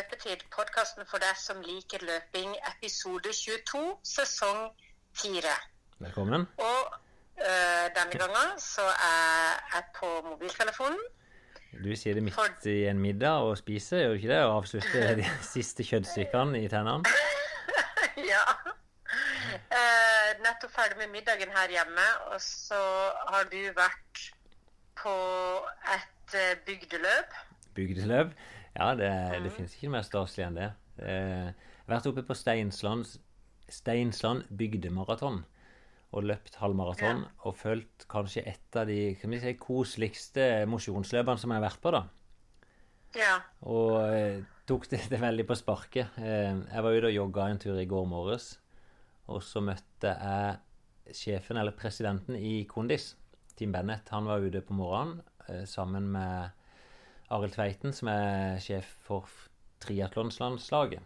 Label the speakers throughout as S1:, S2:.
S1: Løpetid, podkasten for deg som liker løping, episode 22, sesong 4.
S2: Velkommen.
S1: Og øh, denne gangen så er jeg på mobiltelefonen.
S2: Du sier det midt
S1: For-
S2: i en middag og spiser, gjør du ikke det? Og avslutter de siste kjøttstykkene i tennene?
S1: ja. Uh, nettopp ferdig med middagen her hjemme, og så har du vært på et eh, bygdeløp.
S2: Bygdeløp? Ja, det, det finnes ikke mer staselig enn det. Eh, Jeg har vært oppe på Steinsland, Steinsland bygdemaraton og løpt halvmaraton. Og følt kanskje et av de si, koseligste mosjonsløpene som jeg har vært på. da.
S1: Ja.
S2: Og eh, tok det, det veldig på sparket. Eh, jeg var ute og jogga en tur i går morges, og så møtte jeg sjefen, eller presidenten, i Kondis. Tim Bennett. Han var ute på morgenen eh, sammen med Arild Tveiten, som er sjef for triatlonslandslaget.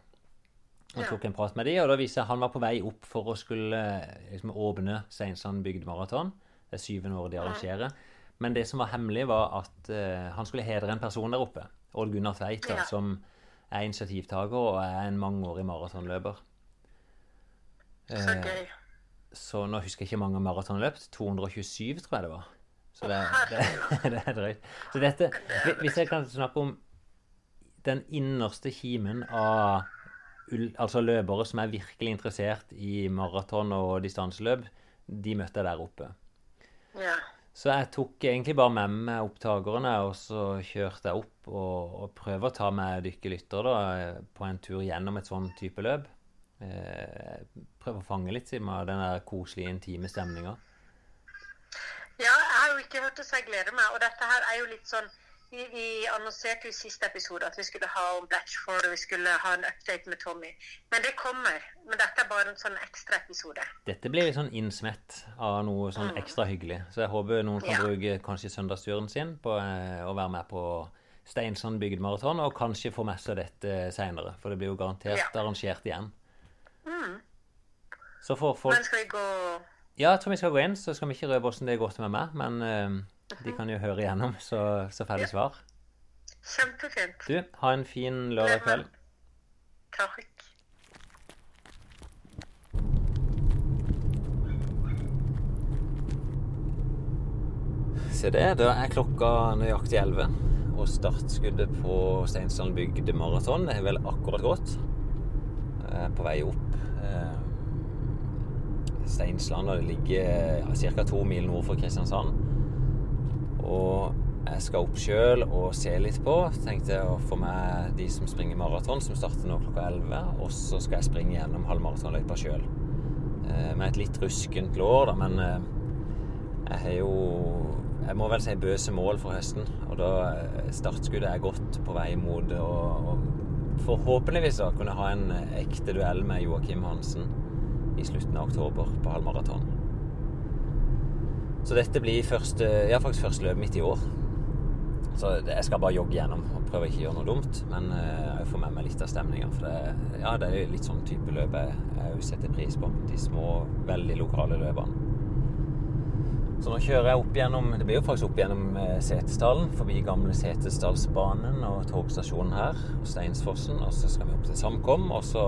S2: Og
S1: Ja.
S2: tok en prat med de, og da viser jeg han var på vei opp for å skulle eh, liksom, åpne Steinsland bygdemaraton. Det er syvende året de arrangerer. Men det som var hemmelig, var at uh, han skulle hedre en person der oppe. Odd Gunnar Tveit,
S1: Ja.
S2: som er initiativtaker og er en mangeårig maratonløper.
S1: Så
S2: gøy.
S1: gøy.
S2: så nå husker jeg ikke mange maraton løpt. 227, tror jeg det var. Så det, det, det er drøyt. Så dette Hvis jeg kan snakke om den innerste kimen av altså løpere som er virkelig interessert i maraton og distanseløp, de møtte jeg der oppe.
S1: Ja.
S2: Så jeg tok egentlig bare med meg opptakerne, og så kjørte jeg opp og, og prøver å ta med dykkerlytter da, på en tur gjennom et sånn type løp. Eh, prøve å fange litt siden av den der koselige, intime stemninga.
S1: Jo ikke hørt det, så jeg gleder meg. Og dette her er jo litt sånn Vi, vi annonserte jo i siste episode at vi skulle ha om Blatchford, og vi skulle ha en update med Tommy. Men det kommer. Men dette er bare en sånn ekstra episode.
S2: Dette blir litt sånn innsmett av noe sånn ekstra hyggelig. Så jeg håper noen kan
S1: Ja.
S2: bruke kanskje søndagsturen sin på eh, å være med på Steinsand bygdemaraton, og kanskje få med seg dette seinere. For det blir jo garantert
S1: Ja.
S2: arrangert igjen. Så får folk
S1: Men skal vi gå
S2: Ja, jeg tror vi skal gå inn, så skal vi ikke røpe åssen det går til med meg. Men uh, de kan jo høre igjennom, så, så ferdig svar.
S1: Kjempefint.
S2: Du, ha en fin lørdag kveld.
S1: Takk.
S2: Se det, da er klokka nøyaktig 11. Og startskuddet på Steinsland bygdemaraton er vel akkurat gått. Er på vei opp. Eh, Steinsland og det ligger ja, ca. to mil nord for Kristiansand. Og jeg skal opp sjøl og se litt på. Tenkte å få med de som springer maraton, som starter nå klokka 11. Og så skal jeg springe gjennom halvmaratonløypa sjøl. Med et litt ruskent lår, da, men eh, jeg har jo Jeg må vel si bøse mål for høsten. Og da eh, startskuddet er godt på vei mot å forhåpentligvis da kunne ha en eh, ekte duell med Joakim Hansen i slutten av oktober på halvmaraton. Så dette blir første, ja, faktisk første løp mitt i år. Så jeg skal bare jogge gjennom og prøve ikke å gjøre noe dumt. Men eh, jeg får med meg litt av stemninga. For det, ja, det er litt sånn type løp jeg, òg setter pris på. De små, veldig lokale løpene. Så nå kjører jeg opp gjennom Det blir jo faktisk opp gjennom eh, Setesdalen, forbi gamle Setesdalsbanen og togstasjonen her, og Steinsfossen. Og så skal vi opp til Samkom, og så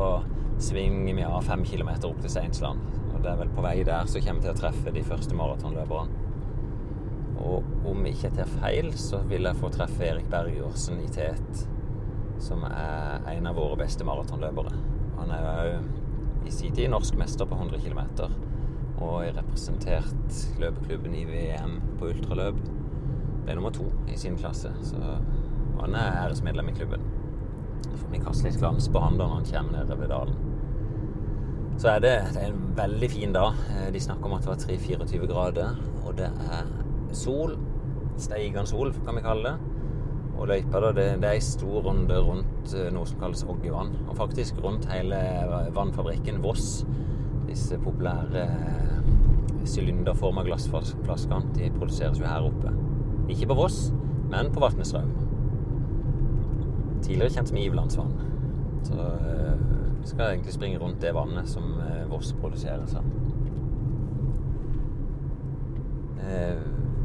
S2: svinger vi av fem kilometer opp til Steinsland. Og det er vel på vei der så kommer vi til å treffe de første maratonløperne. Og om jeg ikke tar feil, så vil jeg få treffe Erik Bergersen i Tet, som er en av våre beste maratonløpere. Han er jo i sin tid norsk mester på 100 km og har representert løpeklubben i VM på ultraløp. Ble nummer to i sin klasse, så han er æresmedlem i klubben. Får vi kaster litt glans på han når han kommer nedover dalen. Så er det, det er en veldig fin dag. Eh, De snakker om at det var 3-24 grader, og det er sol. Steigende sol, kan vi kalle det. Og løypa, da, det, det er ei stor runde rundt eh, noe som kalles Oggevann. Og faktisk rundt hele vannfabrikken Voss. Disse populære eh, sylinderforma glassflaskene de produseres jo her oppe. Ikke på Voss, men på Vatnestrøm. Tidligere kjent som Ivelandsvann. Så eh, vi skal egentlig springe rundt det vannet som eh, Voss produserer. Så. Eh,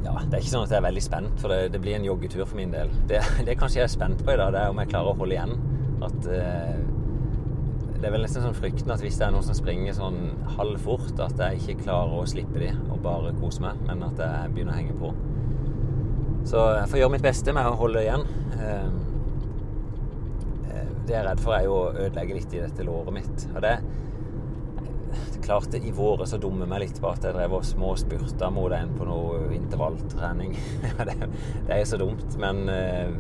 S2: ja, det er ikke sånn at jeg er veldig spent, for det, det blir en joggetur for min del. Det, det kanskje jeg er spent på i dag, det er om jeg klarer å holde igjen. At Det er vel nesten sånn frykten at hvis det er noen som springer sånn halvfort, at jeg ikke klarer å slippe de og bare kose meg, men at jeg begynner å henge på. Så jeg får gjøre mitt beste med å holde igjen. Eh, det jeg er redd for, er jo å ødelegge litt i dette låret mitt. Og det klarte i våre så dumme meg litt på at jeg drev og småspurta mot en på noe intervalltrening. det, det er jo så dumt, men uh,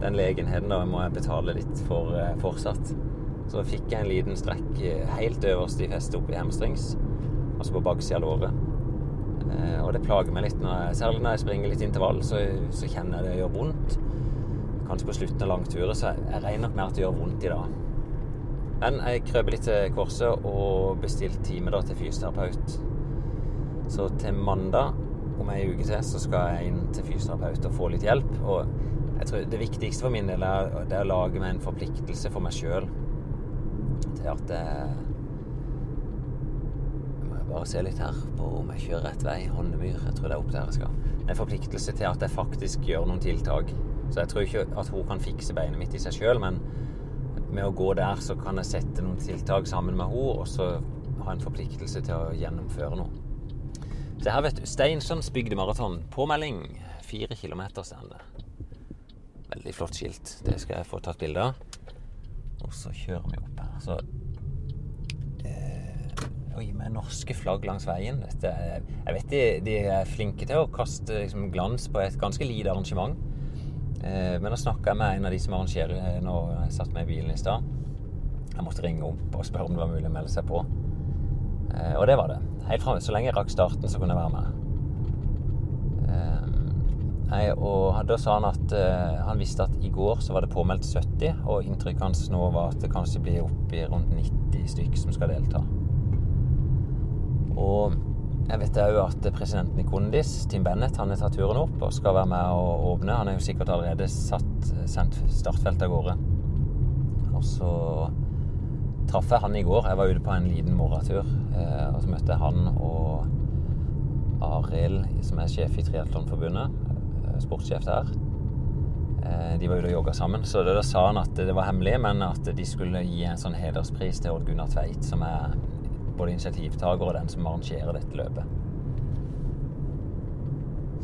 S2: den legenheten da må jeg betale litt for uh, fortsatt. Så fikk jeg en liten strekk uh, helt øverst i festet oppe i hamstrings, altså på baksida av låret. og det plager meg litt, når jeg, særlig når jeg springer litt intervall, så, så kjenner jeg det gjør vondt. Kanskje på slutten av langturer, så jeg, regner nok med at det gjør vondt i dag. Men jeg krøp litt til korset og bestilte time da til fysioterapeut. Så til mandag om ei uke til så skal jeg inn til fysioterapeut og få litt hjelp. Og jeg tror det viktigste for min del er, det er å lage meg en forpliktelse for meg sjøl til at jeg må jeg bare se litt her på om jeg kjører rett vei. Håndemyr. Jeg tror det er opp der jeg skal. En forpliktelse til at jeg faktisk gjør noen tiltak. Så jeg tror ikke at hun kan fikse beinet mitt i seg sjøl, men med å gå der, så kan jeg sette noen tiltak sammen med henne, og så ha en forpliktelse til å gjennomføre noe. Så her, vet du. Steinsons bygdemaraton. Påmelding. Fire kilometer står. Veldig flott skilt. Det skal jeg få tatt bilde av. Og så kjører vi opp her. Så eh, Oi, med norske flagg langs veien. Dette, jeg vet de, de, er flinke til å kaste liksom, glans på et ganske lite arrangement. Eh, men da snakka jeg med en av de som arrangerer nå når jeg satt med i bilen i stad. Jeg måtte ringe opp og spørre om det var mulig å melde seg på. Eh, og det var det. Helt fra, Så lenge jeg rakk starten, så kunne jeg være med. Nei, og Da sa han at han visste at i går så var det påmeldt 70, og inntrykket hans nå var at det kanskje blir oppi rundt 90 stykk som skal delta. Og jeg vet òg at presidenten i Kondis, Tim Bennett, han har tatt turen opp og skal være med å åpne. Han er jo sikkert allerede satt, sendt startfeltet av gårde. Og så traff jeg han i går. Jeg var ute på en liten morgentur. Eh, og så møtte jeg han og Arild, som er sjef i Triatlonforbundet. Eh, sportssjef der. Eh, de var ute og jogga sammen. Så da sa han at det var hemmelig, men at de skulle gi en sånn hederspris til Odd Gunnar Tveit, som er både initiativtaker og den som arrangerer dette løpet.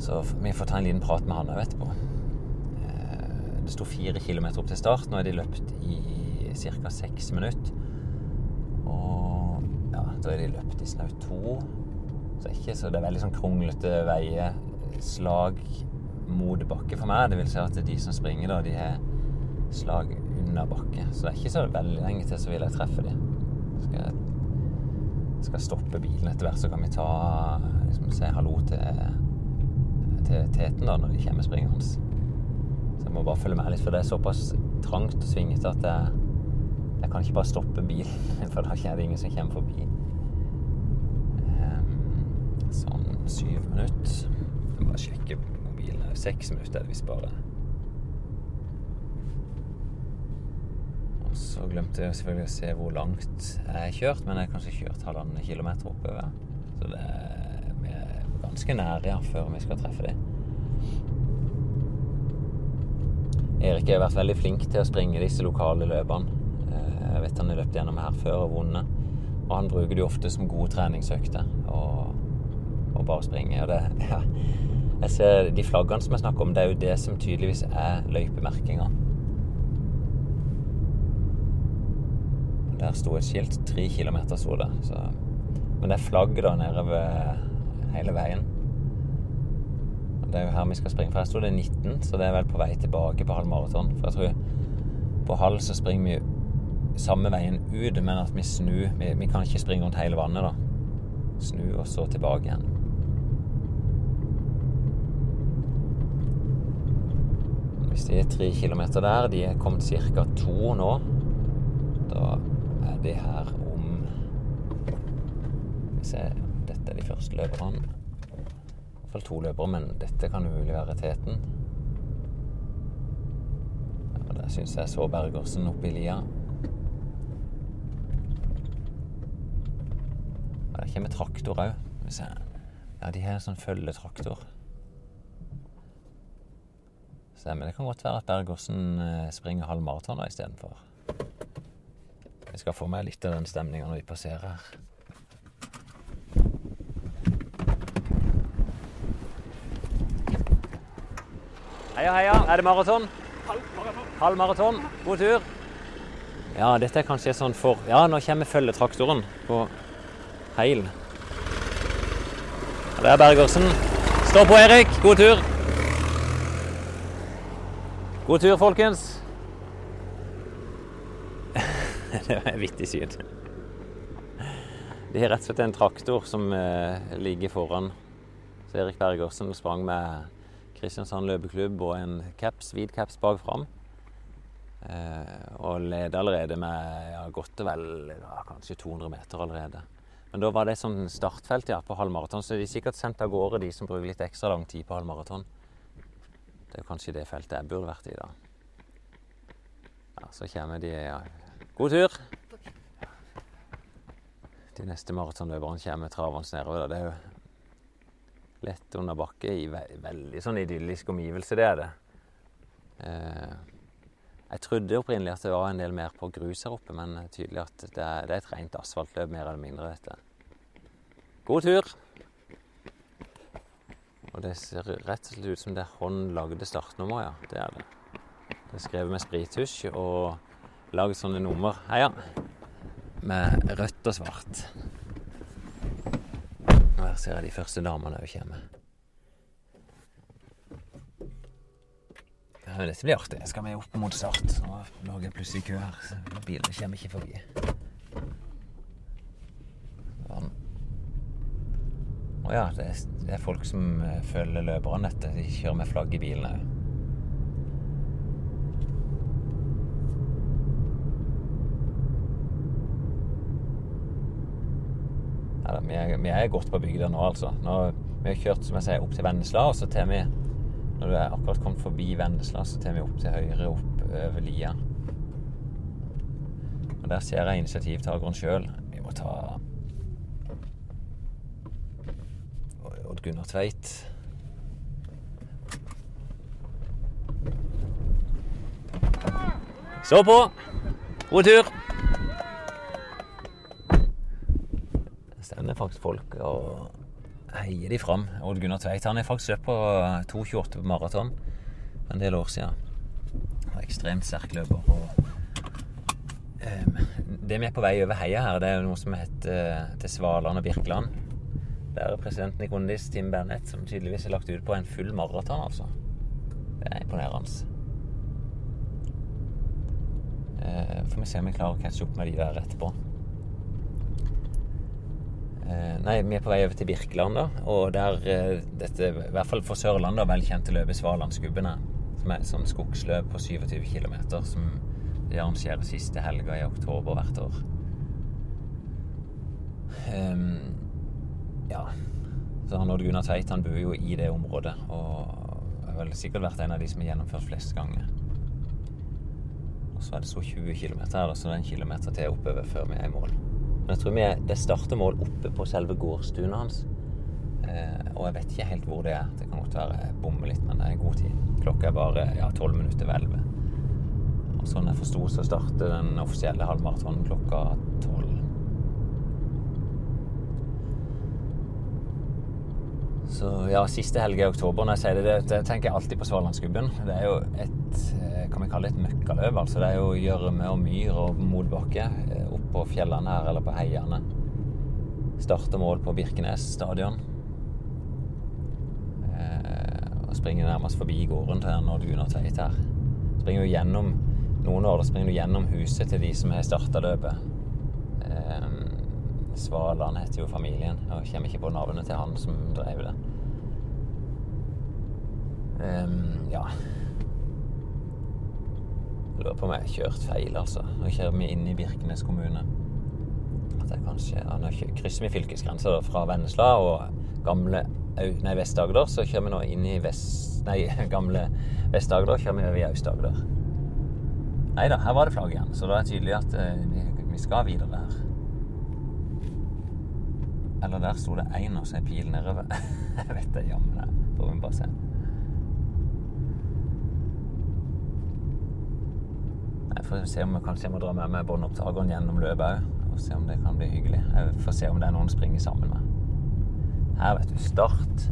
S2: Så vi får ta en liten prat med han òg etterpå. Eh, det sto fire kilometer opp til start. Nå er de løpt i ca. seks minutter. Og ja, da er de løpt i snaut to. Så, ikke, så det er veldig sånn kronglete veier. Slag mot bakke for meg. Det vil si at de som springer, da, de har slag under bakke. Så det er ikke så veldig lenge til så vil jeg treffe dem. Skal jeg skal stoppe bilen etter hvert, så kan vi ta liksom, si hallo til, til teten da, når de kommer springende. Så jeg må bare følge med litt, for det er såpass trangt og svingete at jeg, jeg kan ikke bare stoppe bilen, for da er det ingen som kommer forbi. Um, sånn syv minutter. Jeg bare sjekke mobilen. Seks minutter er det visst bare. Så glemte jeg selvfølgelig å se hvor langt jeg har kjørt, men jeg har kanskje kjørt halvannen kilometer oppover. Så det er vi er ganske nære ja, før vi skal treffe dem. Erik har vært veldig flink til å springe disse lokale løpene. Eh, jeg vet han har løpt gjennom her før og vunnet. Og han bruker det ofte som gode treningsøkter. Og bare springe. Og det, ja. Jeg ser De flaggene som jeg snakker om, det er jo det som tydeligvis er løypemerkinga. Der sto et skilt. Tre kilometer sto det. Så. Men det er flagg da nede ved hele veien. Det er jo her vi skal springe. For her sto det 19, så det er vel på vei tilbake på halv maraton. For jeg tror på halv så springer vi samme veien ut, men at vi snur. Vi, vi kan ikke springe rundt hele vannet, da. Snu og så tilbake igjen. Hvis de er tre kilometer der, de er kommet ca. to nå, da det her om Se, dette er de første løperne. I hvert fall to løpere, men dette kan umulig være teten. Ja, der syns jeg så Bergersen oppe i lia. Der kommer traktor òg. Ja, de har sånn følgetraktor. men Det kan godt være at Bergersen eh, springer halv maraton istedenfor. Jeg skal få meg litt av den stemninga når vi passerer her. Heia, heia. Er det maraton? Halv maraton. God tur. Ja, dette er kanskje sånn for Ja, nå kommer følgetraktoren på heil. Ja, Det er Bergersen. Stå på, Erik. God tur. God tur, folkens. det var et vittig syn. De har rett og slett en traktor som eh, ligger foran. Så Erik Bergersen sprang med Kristiansand løpeklubb og en caps, hvit caps bak fram. Eh, og leder allerede med ja, godt og vel ja, kanskje 200 meter allerede. Men da var det sånn startfelt ja, på halvmaraton, så de er sikkert sendt av gårde de som bruker litt ekstra lang tid på halvmaraton. Det er kanskje det feltet jeg burde vært i da. Ja, Så kommer de ja. God tur! De neste maratonløperne kommer travende nedover. Det er jo lett under bakke i ve veldig sånn idyllisk omgivelse, det er det. Eh, jeg trodde opprinnelig at det var en del mer på grus her oppe, men tydelig at det er, det er et rent asfaltløp, mer eller mindre. dette. God tur! Og det ser rett og slett ut som det er håndlagde startnummer, ja. Det er det. Det er skrevet med sprittusj og laget sånne nummer. Heia! Med rødt og svart. Og her ser jeg de første damene òg kommer. Ja, dette blir artig. Skal vi opp mot start? Nå lager jeg plutselig kø her. så Bilene kommer ikke forbi. Sånn. Å ja, det er, det er folk som eh, følger løperne etter. De kjører med flagg i bilen òg. Ja, da, vi, er, vi er godt på bygda nå, altså. Nå, vi har kjørt som jeg sier, opp til Vennesla, og så tar vi Når du er akkurat kommet forbi Vennesla, så tar vi opp til høyre opp over lia. Og der ser jeg initiativtakeren sjøl. Vi må ta Odd Gunnar Tveit. Så på! God tur! Det stender faktisk folk og heier de fram. Odd Gunnar Tveit han er faktisk løpt på 2,28 på maraton en del år siden. Og ekstremt sterk løper. Og, um, det vi er på vei over heia her, det er noe som heter eh, til Svaland og Birkeland. Det er presidenten i Kondis, Tim Bernett, som tydeligvis er lagt ut på en full maraton, altså. Det er imponerende. Eh, får vi se om vi klarer å catche opp med de der etterpå. Eh, nei, vi er på vei over til Birkeland, da. Og der eh, dette, i hvert fall for Sørlandet, velkjente løpet Svalandsgubbene. Som er et sånt skogsløp på 27 km som de arrangerer siste helga i oktober hvert år. Um, ja. Så han Odd Gunnar Tveit han bor jo i det området, og har vel sikkert vært en av de som har gjennomført flest ganger. Og så er det så 20 km her, da, så det er en kilometer til oppover før vi er i mål. Men jeg tror vi det starter mål oppe på selve gårdstuen hans. Eh, og jeg vet ikke helt hvor det er. Det kan godt være jeg bommer litt, men det er god tid. Klokka er bare ja, 12 minutter ved 11. Og sånn jeg forsto, så starter den offisielle halvmaratonen klokka 12. Så ja, siste helg i oktober, når jeg sier det, det, tenker jeg alltid på Svalandsgubben. Det er jo et, eh, kan vi kalle det et møkkaløp, altså. Det er jo gjørme og myr og motbakke eh, på fjellene her, eller på heiene. Starte mål på Birkenes stadion. Eh, og springer nærmest forbi gården til Odd Gunnar Tveit her. Springer jo gjennom noen år da springer du gjennom huset til de som har starta løpet. Eh, Svaland heter jo familien, og kommer ikke på navnet til han som drev det. Eh, ja lurer på om jeg har kjørt feil, altså. Nå kjører vi inn i Birkenes kommune. At jeg kanskje ja, Nå krysser vi fylkesgrensa fra Vennesla og gamle nei, Vest-Agder. Så kjører vi nå inn i Vest... Nei, gamle Vest-Agder. Kjører vi over i Aust-Agder. Nei da, her var det flagg igjen. Så da er det tydelig at eh, vi, skal videre her. Eller der sto det én og så er pil nedover. Jeg vet det jammen. Får vi bare se. Får se om jeg kanskje jeg må dra med meg båndopptakeren gjennom løpet òg. Og se om det kan bli hyggelig. Jeg får se om det er noen å springe sammen med. Her, vet du. Start.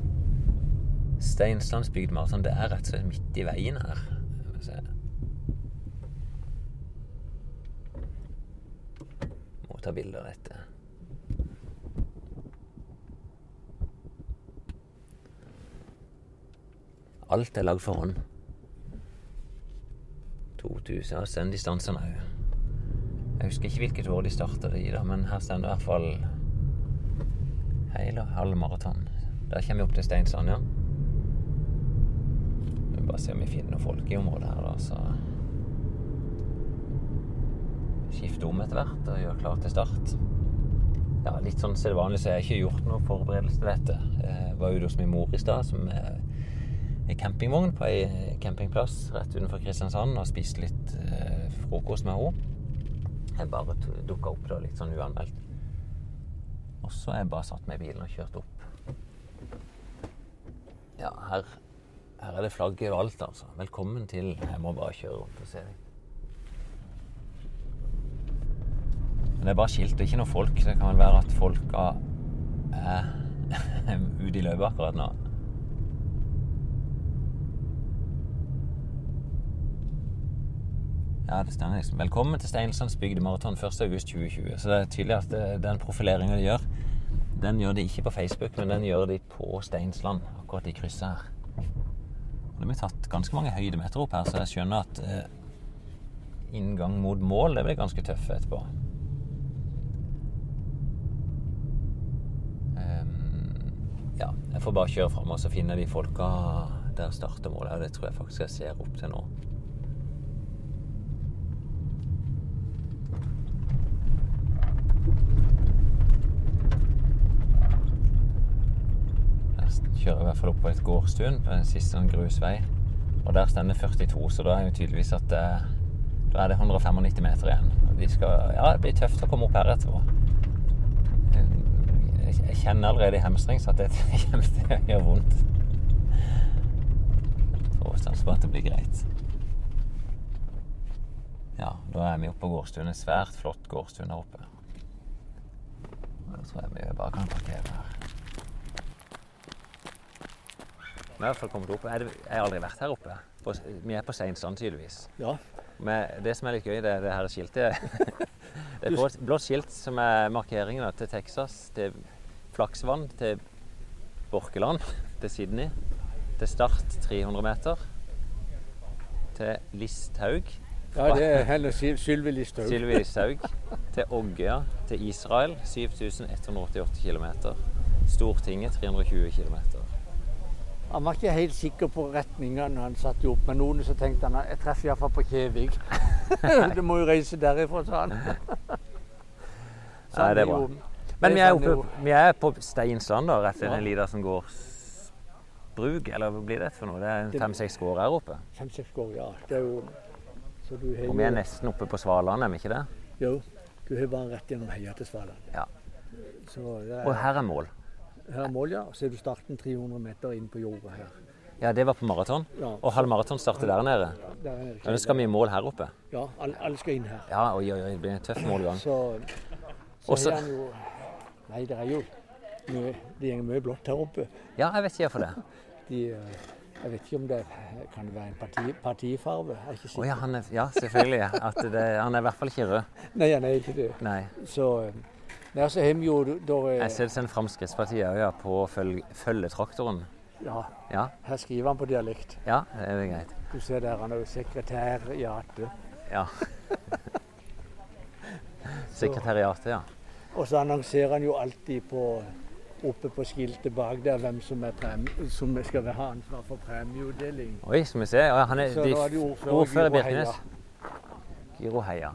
S2: Steinslandsbygd maraton. Det er rett og slett midt i veien her. Se. Må ta bilde av dette. Alt er lagd for hånd. 2000 ja, send distansene òg. Jeg husker ikke hvilket år de starta i, da, men her står det i hvert fall hel og halv maraton. Der kommer vi opp til Steinsland, ja. Vi bare se om vi finner noen folk i området her, da, så Skifte om etter hvert og gjøre klar til start. Ja, litt sånn sedvanlig så jeg har jeg ikke gjort noe forberedelse til dette. Jeg var ute hos min mor i stad, som er campingvogn på ei campingplass rett utenfor Kristiansand og spiste litt eh, frokost med henne. Jeg bare dukka opp da litt sånn uanmeldt. Og så jeg bare satt meg i bilen og kjørt opp. Ja, her, her er det flagg overalt, altså. Velkommen til Jeg må bare kjøre rundt og se deg. Men det er bare skilt det er ikke noe folk. Det kan vel være at folka er ute i løpet akkurat nå. Ja, det stemmer. liksom. Velkommen til Steinslandsbygd maraton 1.8.2020. Så det er tydelig at det, den profileringa de gjør, den gjør de ikke på Facebook, men den gjør de på Steinsland, akkurat i krysset her. Og det blir tatt ganske mange høydemeter opp her, så jeg skjønner at eh, inngang mot mål det blir ganske tøff etterpå. Ehm, ja, jeg får bare kjøre fram og så finner de folka der starter målet. Og det tror jeg faktisk jeg ser opp til nå. Der kjører i hvert fall opp på et gårdstun på en siste sånn grusvei. Og der står det 42, så da er jo tydeligvis at det, da er det 195 meter igjen. De skal, ja, det blir tøft å komme opp her etterpå. Jeg, kjenner allerede i hemstring så at det kommer til å gjøre vondt. Får satse på at det blir greit. Ja, da er vi oppe på gårdstuen. En svært flott gårdstun der oppe. Og Da tror jeg vi bare kan parkere her. Vi har i hvert fall kommet opp. Jeg har aldri vært her oppe. Vi er på Seinsand, tydeligvis.
S3: Ja.
S2: Men det som er litt gøy, det er det her skiltet. Det er et blått skilt som er markeringen til Texas, til Flaksvann, til Borkeland, til Sydney, til Start 300 meter, til Listhaug,
S3: ja, det er heller Sylvi Listhaug.
S2: Sylvi Listhaug, til Ågøya, til Israel 7188 km. Stortinget 320 km.
S3: Han var ikke helt sikker på retninga når han satte opp, men noen så tenkte han jeg treffer iallfall på Kjevik. du må jo reise derifra, sa han.
S2: Nei, det er bra. Men vi er, oppe, vi er på Steinsland, da, rett ved som går bruk, Eller hva blir det for noe? Det er fem-seks gårder her oppe.
S3: Fem-seks gårder, ja. Det er jo så du har
S2: Og vi er nesten oppe på Svaland, er vi ikke det?
S3: Jo. Du har bare rett gjennom heia til Svaland.
S2: Ja.
S3: Så det er,
S2: Og her er mål.
S3: Her er mål, ja. Så er du starten 300 meter inn på jorda her.
S2: Ja, det var på maraton.
S3: Ja.
S2: Og halv maraton starter der nede.
S3: Ja, Der
S2: nede. Men skal vi i mål her oppe.
S3: Ja, alle, alle skal inn her.
S2: Ja, oi, oi, oi, det blir en tøff målgang.
S3: Så, så
S2: Også-
S3: han jo Nei, det er jo mye, Det går mye blått her oppe.
S2: Ja, jeg vet ikke hvorfor det.
S3: De, eh, jeg vet ikke om det kan det være en parti, partifarve. Er
S2: Å ja, han er, ja, selvfølgelig. At det, han er i hvert fall ikke rød.
S3: Nei, han er ikke det.
S2: Nei.
S3: Så eh, Nei, altså, hem jo der, eh,
S2: Jeg ser det som Fremskrittspartiet òg, ja, på følg, følgetraktoren.
S3: Ja,
S2: Ja,
S3: her skriver han på dialekt.
S2: ja, det er greit.
S3: Du ser der han er jo sekretariatet.
S2: Ja. sekretæriatet, ja.
S3: Og så annonserer han jo alltid på oppe på skiltet bak der hvem som, er prem, som skal ha ansvar for premieutdeling.
S2: Oi, skal vi se. Ja, han er
S3: Så
S2: de,
S3: er ordfører.
S2: Birkenes. Giro Heia.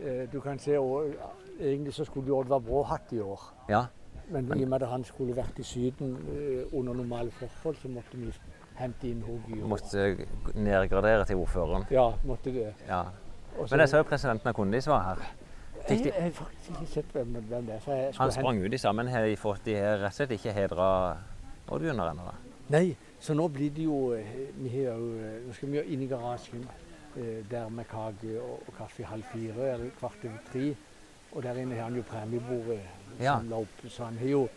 S3: Eh, Du kan se, Egentlig så skulle jo Oddvar Brå hatt i år.
S2: Ja.
S3: Men i og med at han skulle vært i Syden eh, under normale forhold, så måtte vi hente inn henne. i år.
S2: Måtte nedgradere til ordføreren.
S3: Ja, måtte det.
S2: Ja.
S3: Også,
S2: Men jeg så jo presidenten av Kondis var her.
S3: Jeg, jeg har faktisk ikke sett hvem, hvem det er.
S2: Han
S3: sprang hente-
S2: ut i sammen. Har de fått de har rett og slett ikke hedra Oddgunnar ennå? da?
S3: Nei, så nå blir det jo eh, vi har jo, eh, Nå skal vi jo inn i garasjen. eh, der med kake og, og kaffe halv fire eller kvart over tre. Og der inne har han jo premiebordet
S2: Ja.
S3: opp. Så han har jo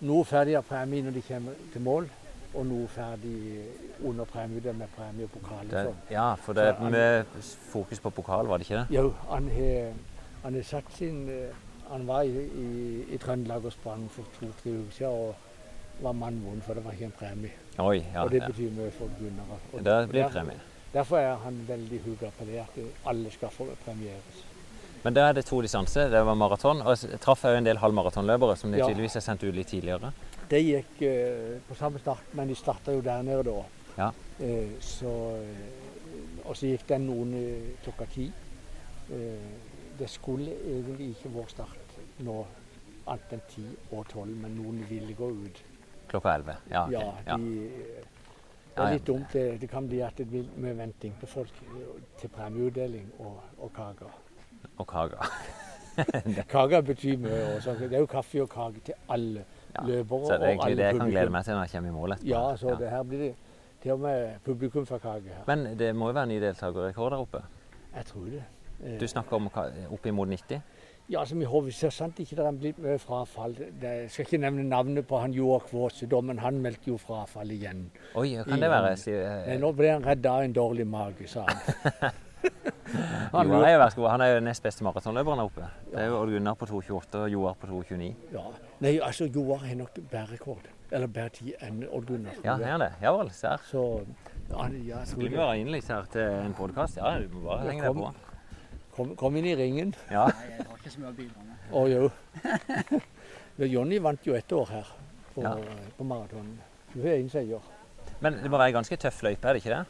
S3: noe ferdig av premie når de kommer til mål, og noe ferdig under premie med premie og pokal.
S2: Det, ja, for det er med fokus på pokal, var det ikke det?
S3: Jo, han har, han har satt sin eh, Han var i, i, i Trøndelag og sprang for to-tre uker siden og var mannvond, for det var ikke en premie.
S2: Oi, ja.
S3: og det betyr mye for Gunnar. Og
S2: Det blir
S3: der-
S2: premie.
S3: Derfor er han veldig huga på det, at alle skal få premieres.
S2: Men da er det to distanser. Det var maraton. Og jeg traff òg en del halvmaratonløpere som de
S3: Ja.
S2: tydeligvis er sendt ut litt tidligere.
S3: Det gikk eh, på samme start, men de starta jo der nede da.
S2: Ja.
S3: Eh, så, eh, og så gikk den noen klokka ti. Eh, det skulle egentlig ikke vært start nå annet enn ti og tolv, men noen ville gå ut.
S2: Klokka 11. Ja, Okay.
S3: Ja, de, det er litt dumt. Det, det kan bli at det blir mye venting på folk til premieutdeling og, og kaker.
S2: Og kaker.
S3: Kaker betyr mye. Også. Det er jo kaffe og kake til alle
S2: Ja.
S3: løpere
S2: Så det er egentlig det jeg kan glede meg til når jeg kommer i mål etterpå.
S3: Ja, så det her blir det til og med publikum for kake her.
S2: Men det må jo være ny deltakerrekord der oppe.
S3: Jeg tror det. Eh,
S2: Du snakker om oppimot 90?
S3: Ja, altså, vi håper så sant ikke det er blitt mye frafall. Det, jeg skal ikke nevne navnet på han Joar Kvåse, men han meldte jo frafall igjen.
S2: Oi, kan det være?
S3: Nei, nå ble han redd av en dårlig mage, sa han. han
S2: er jo verst. Han er jo nest beste maratonløperen der oppe. Det er jo Odd Gunnar på 2,28 og Joar på 2,29.
S3: ja. Nei, altså Joar har nok bedre rekord. Eller bedre tid enn Odd Gunnar.
S2: Ja,
S3: han
S2: er det? Ja vel, Serr.
S3: Så ja, jeg
S2: Blir vi være innlitt her til en podkast? Ja, du må bare henge deg på.
S3: Kom, kom inn i ringen.
S2: Ja.
S4: Nei, jeg har ikke så mye å bidra med.
S3: Å jo. Jonny vant jo ett år her på,
S2: Ja.
S3: på maratonen. Hun er en seier.
S2: Men det må være ganske tøff løype, er det ikke det?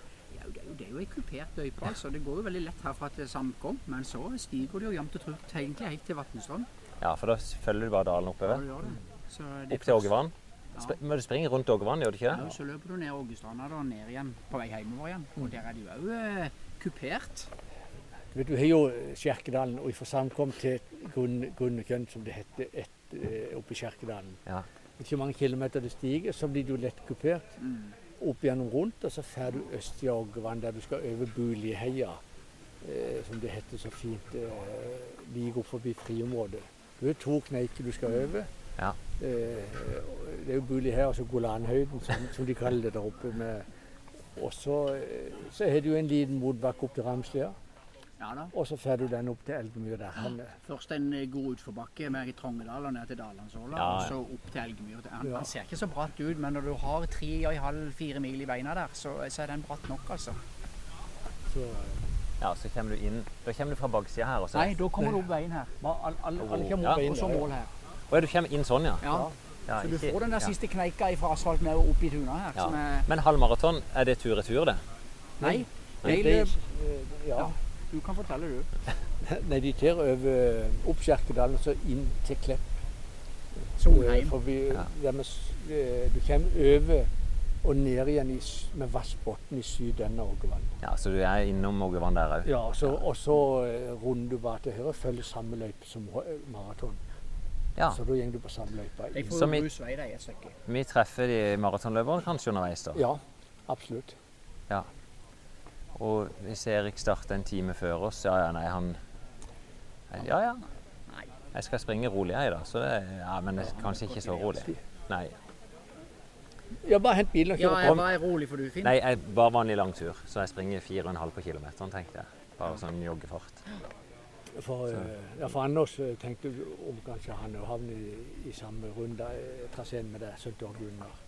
S4: Ja, det, er jo, det er jo ei kupert løype, altså. Det går jo veldig lett herfra til Samkom, men så stiger det jo jevnt og trutt egentlig helt til Vatnstrand.
S2: Ja, for da følger du bare dalen
S4: Ja,
S2: oppover.
S4: du gjør det.
S2: Opp til Ågevann.
S4: Ja.
S2: Men du springer rundt Ågevann, gjør du ikke
S4: Ja, så løper du ned Ågestranda og ned igjen på vei hjemover igjen. Og der er det jo òg eh, kupert.
S3: Du vet, du har jo Skjerkedalen, og fra Samkom til Gunn- Gunnekjønn, som det heter, et, eh, oppe i Skjerkedalen.
S2: Ja.
S3: Ikke hvor mange kilometer det stiger, så blir du lett kupert.
S4: Mm.
S3: Opp gjennom rundt, og så får du Østjagvann der du skal over Buliheia, eh, som det heter så fint, eh, like går forbi friområdet. Du har to kneiker du skal over.
S2: Ja.
S3: Eh, det er jo Buliheia, altså Golanhøyden, som, som de kaller det der oppe. Med, og så, eh, så har du en liten motbakke opp til Ramslia,
S4: Ja da.
S3: og så får du den opp til Elgemyr der. Han, eh,
S4: Først en eh, god utforbakke med Trongedal og ned til Dalandsåla,
S2: Ja,
S4: og så opp til Elgemyr. Det- Han,
S3: Ja.
S4: han ser ikke så bratt ut, men når du har tre og en halv, fire mil i beina der, så, så er den bratt nok, altså.
S3: så, eh,
S2: Ja, så kommer du inn Da kommer du fra baksida her også.
S4: Nei, da kommer du opp veien her.
S3: alle, all, alle kommer
S2: Ja,
S3: opp
S4: Og så mål her.
S2: Å ja, du kommer inn sånn, ja.
S4: Ja.
S2: ja
S4: Så du
S2: ikke-
S4: får den der
S2: ja.
S4: siste kneika fra asfalt ned og opp i tuna her.
S2: Ja.
S4: Som er,
S2: Men halvmaraton, er det tur-retur, det?
S4: nei,
S3: Nei,
S4: det
S3: de,
S4: løp.
S3: eh, ja.
S4: Du kan fortelle, du.
S3: Nei, de tar over opp Kjerkedalen og så inn til Klepp.
S4: Solheim.
S3: Eh, Forbi,
S2: Ja.
S3: med, eh, du kommer over og ned igjen i, med Vassbotn i sydenden av Ågevann.
S2: Ja, Så du er innom Ågevann der òg?
S3: Ja, så, og så eh, runder du bare til høyre og følger samme løype som eh, maraton.
S2: Ja.
S3: Så da går du på samme løype.
S4: Så
S3: inn.
S4: får
S2: Som
S4: jo
S2: i-
S4: grus vei, de et stykke.
S2: Vi treffer de maratonløperne kanskje underveis, da.
S3: Ja, absolutt.
S2: Og hvis Erik starter en time før oss, ja ja, nei, han Ja ja. Jeg skal springe rolig, jeg, da. Så det, ja, men det er kanskje ikke så rolig. Nei.
S3: Ja, bare hent bilen og
S4: Ja, jeg
S3: bare
S4: er rolig for du, Finn.
S2: Nei, jeg bare vanlig lang tur. Så jeg springer 4,5 på kilometeren, tenkte jeg. Bare sånn joggefart.
S3: For, eh, ja, for Anders tenkte du om kanskje han havner i, i samme runde, eh, traseen med deg, Søndag Gunnar.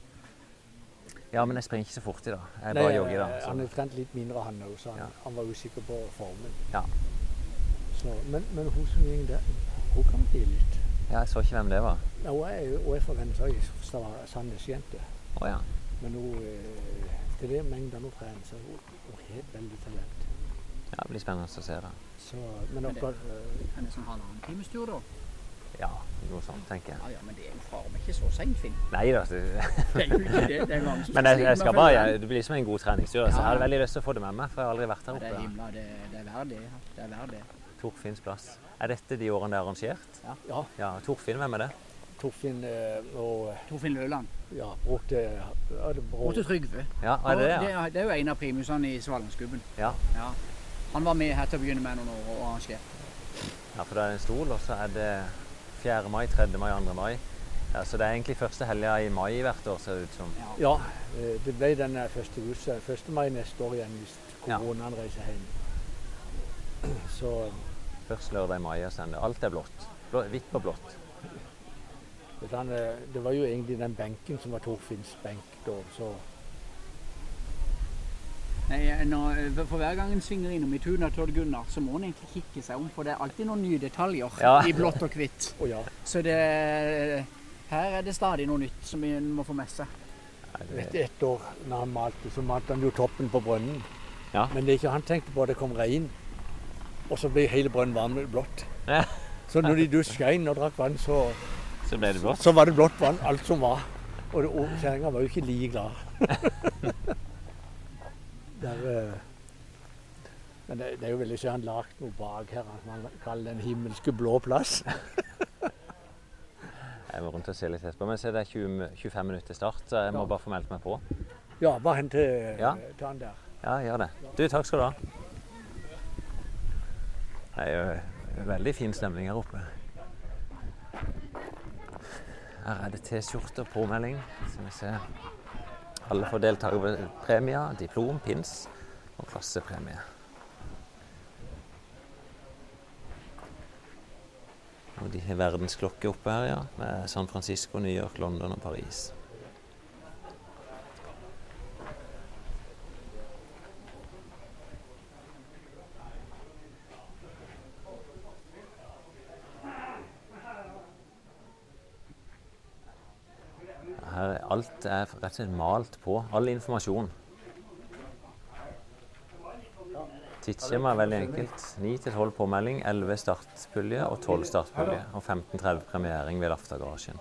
S2: Ja, men jeg springer ikke så fort i dag. Jeg
S3: Nei,
S2: bare jogger, da.
S3: eh,
S2: Så.
S3: Han er omtrent litt mindre, han òg, så han,
S2: Ja.
S3: han var usikker på formen.
S2: Ja.
S3: Så, men, men hun som gikk der, hun kan bli litt
S2: Ja, jeg så ikke hvem det var.
S3: ja, Hun er, jo- hun er fra Vennesøy, Sandnes-jente.
S2: Oh, ja.
S3: Men hun, eh, til det mengden hun trener, så hun, hun har veldig talent.
S2: ja. Det blir spennende å se det.
S3: Så, men
S4: Men det-
S3: eh,
S4: En sånn halvannen times tur, da.
S2: Ja, noe sånt, tenker jeg.
S4: Ja, ja, men det er jo faen meg ikke så seint, Finn.
S2: Nei da. Det,
S4: Det er jo ikke det. Det er mange som
S2: men jeg, jeg skal bare,
S4: jeg,
S2: det blir som en god treningstur. Så
S4: Ja.
S2: jeg hadde veldig lyst til å få det med meg, for jeg har aldri vært
S4: Ja,
S2: her
S4: det er
S2: oppe.
S4: himla, det, det er verdig. det. Det er verdig.
S2: Torfinns plass. Er dette de årene det er arrangert?
S3: ja,
S2: Ja, Torfinn, hvem er det?
S3: Torfinn eh, og
S4: Torfinn Løland.
S3: ja, Bråte ja, det
S4: til Trygve.
S2: Ja, er det det?
S4: det, er, det er jo en av primusene i Svalandsgubben.
S2: ja.
S4: Ja. Han var med her til å begynne med noen år og arrangerte.
S2: Ja, for da er det en stol, og så er det 4. mai, 3. mai, 2. mai. Ja, så det er egentlig første helga i mai hvert år, ser det ut som.
S3: Ja, eh, det ble den første russa. 1. mai neste år igjen hvis koronaen reiser hjem. Så
S2: Først lørdag i mai, og sen alt er blått. Blå, hvitt på blått.
S3: eh, det var jo egentlig den benken som var Torfinns benk da, så
S4: Nei, når, eh, for hver gang en svinger innom i tunet til Odd Gunnar, så må en egentlig kikke seg om, for det er alltid noen nye detaljer
S2: Ja.
S4: i blått og hvitt.
S3: Oh, ja.
S4: Så det, her er det stadig noe nytt som en må få med seg.
S3: Vet
S2: det,
S3: du, Et år når han malte, så malte han jo toppen på brønnen.
S2: Ja.
S3: Men det er ikke han tenkte på, at det kom regn. Og så ble hele brønnen varm og blått.
S2: Ja.
S3: Så når de dusja inn og drakk vann, så,
S2: så ble det blått.
S3: så var det blått vann, alt som var. Og kjerringa var jo ikke like glad. Der, eh, men det, det er jo veldig sjelden lagd noe bak her som han kaller Den himmelske blå plass.
S2: Jeg må rundt og se litt etterpå. Men se, det er 20, 25 minutter til start, så jeg må
S3: Ja.
S2: bare få meldt meg på.
S3: Ja, bare hent til,
S2: Ja.
S3: han der.
S2: Ja, gjør det. Du, takk skal du ha. Det er jo veldig fin stemning her oppe. Her er det T-skjorte og påmelding. Skal vi se. Alle får deltakerpremier, diplom, pins og klassepremie. Og de har verdensklokke oppe her, ja. Med San Francisco, New York, London og Paris. Her er alt er rett og slett malt på. All informasjon. Tidsskjema er veldig enkelt. 9-12 påmelding, 11 startpulje og 12 startpulje. Og 15-30 premiering ved Lafta-garasjen.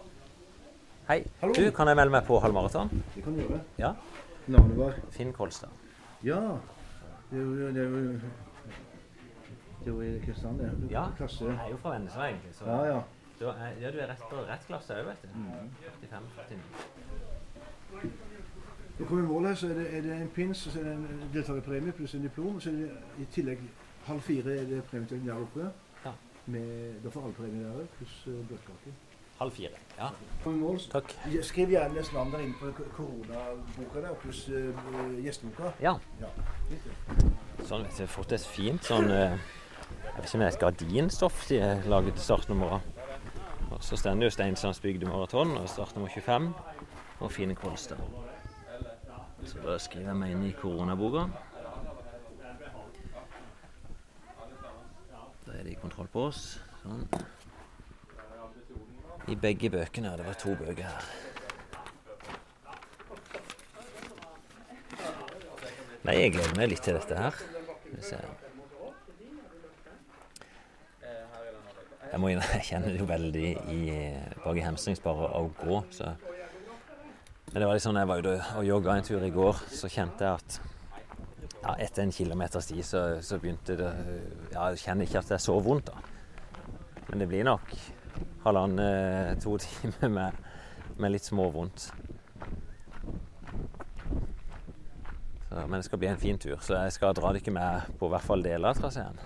S2: Hei. Du, kan jeg melde meg på halvmaraton?
S5: Det kan du gjøre.
S2: Ja.
S5: Navnet var
S2: Finn Kolstad.
S5: Ja. Det er jo Det er jo, Kristian, det.
S2: Ja.
S5: Klasse.
S2: Jeg er jo fra Vennesla, egentlig. Så
S5: Ja, ja.
S2: du, er, ja, du er rett rett klasse òg, vet du. 45-49.
S5: Når du kommer i mål her, så er det, er det en pins, så er det en deltakerpremie pluss en diplom. og Så er det i tillegg halv fire er det premie til der oppe.
S2: Ja.
S5: Med, da får alle premie der pluss uh, bløtkake.
S2: Halv fire. Ja,
S5: mål,
S2: takk.
S5: Skriv gjerne navn der inne på koronaboka der, pluss uh, gjesteboka.
S2: Ja.
S5: Ja.
S2: Sånn, vet du. Jeg har fått et fint sånn uh, Jeg vet ikke om det er et gardinstoff de har laget til startnummeret. Og så står det jo Steinsands bygde maraton og startnummer 25 og Fine Kolstad. Så da skriver jeg meg inn i koronaboka. Da er det i kontroll på oss. Sånn. I begge bøkene. Det var to bøker her. Nei, jeg gleder meg litt til dette her. Jeg må innrømme, kjenner det jo veldig i, bak i hamstrings bare å gå. Så. Men det var litt sånn, jeg var ute og jogga en tur i går, så kjente jeg at ja, etter en kilometers tid så, så begynte det ja, Jeg kjenner ikke at det er så vondt, da. Men det blir nok halvannen, to timer med, med litt småvondt. Men det skal bli en fin tur, så jeg skal dra dere med på hvert fall deler av traseen.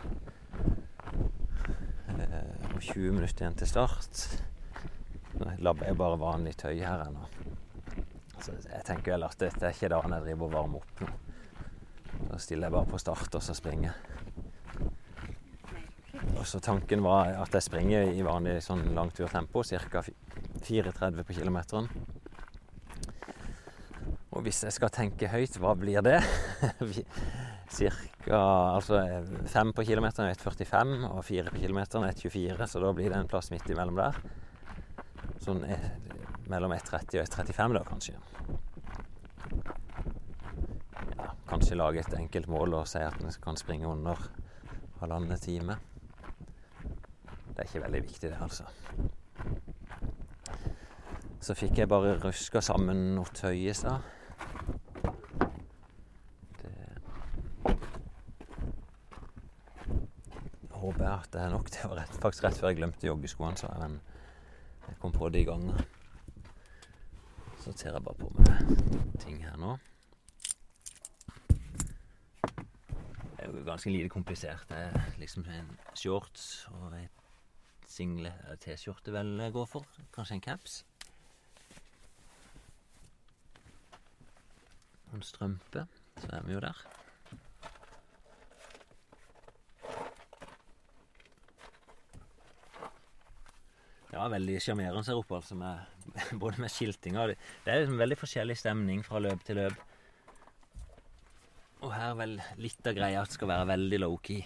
S2: Eh, og 20 minutter igjen til start. Labber jeg bare vanlig tøy her ennå. Så jeg tenker vel at dette er ikke dagen jeg driver og varmer opp nå. Da stiller jeg bare på start, og så springer. Og så tanken var at jeg springer i vanlig sånn langturtempo, ca. 34 på kilometeren. Og hvis jeg skal tenke høyt, hva blir det? Cirka altså 5 på kilometeren er 1,45, og 4 på kilometeren er 1,24, så da blir det en plass midt imellom der. Sånn eh, mellom 1,30 og 1,35 da, kanskje. Ja, kanskje lage et enkelt mål og si at en kan springe under halvannen time. Det er ikke veldig viktig, det, altså. Så fikk jeg bare ruska sammen noe tøy i stad. Håper jeg at det er nok. Det var rett, faktisk rett før jeg glemte joggeskoene, sa jeg. Men jeg kom på det i gangen. Så ser jeg bare på med ting her nå. Det er jo ganske lite komplisert. Det er liksom en shorts og et single T-skjorte vel går for. Kanskje en caps. Og en strømpe. Så er vi jo der. Ja, veldig sjarmerende her oppe, altså, med, både med skiltinga det, er liksom veldig forskjellig stemning fra løp til løp. Og her vel litt av greia at det skal være veldig low-key.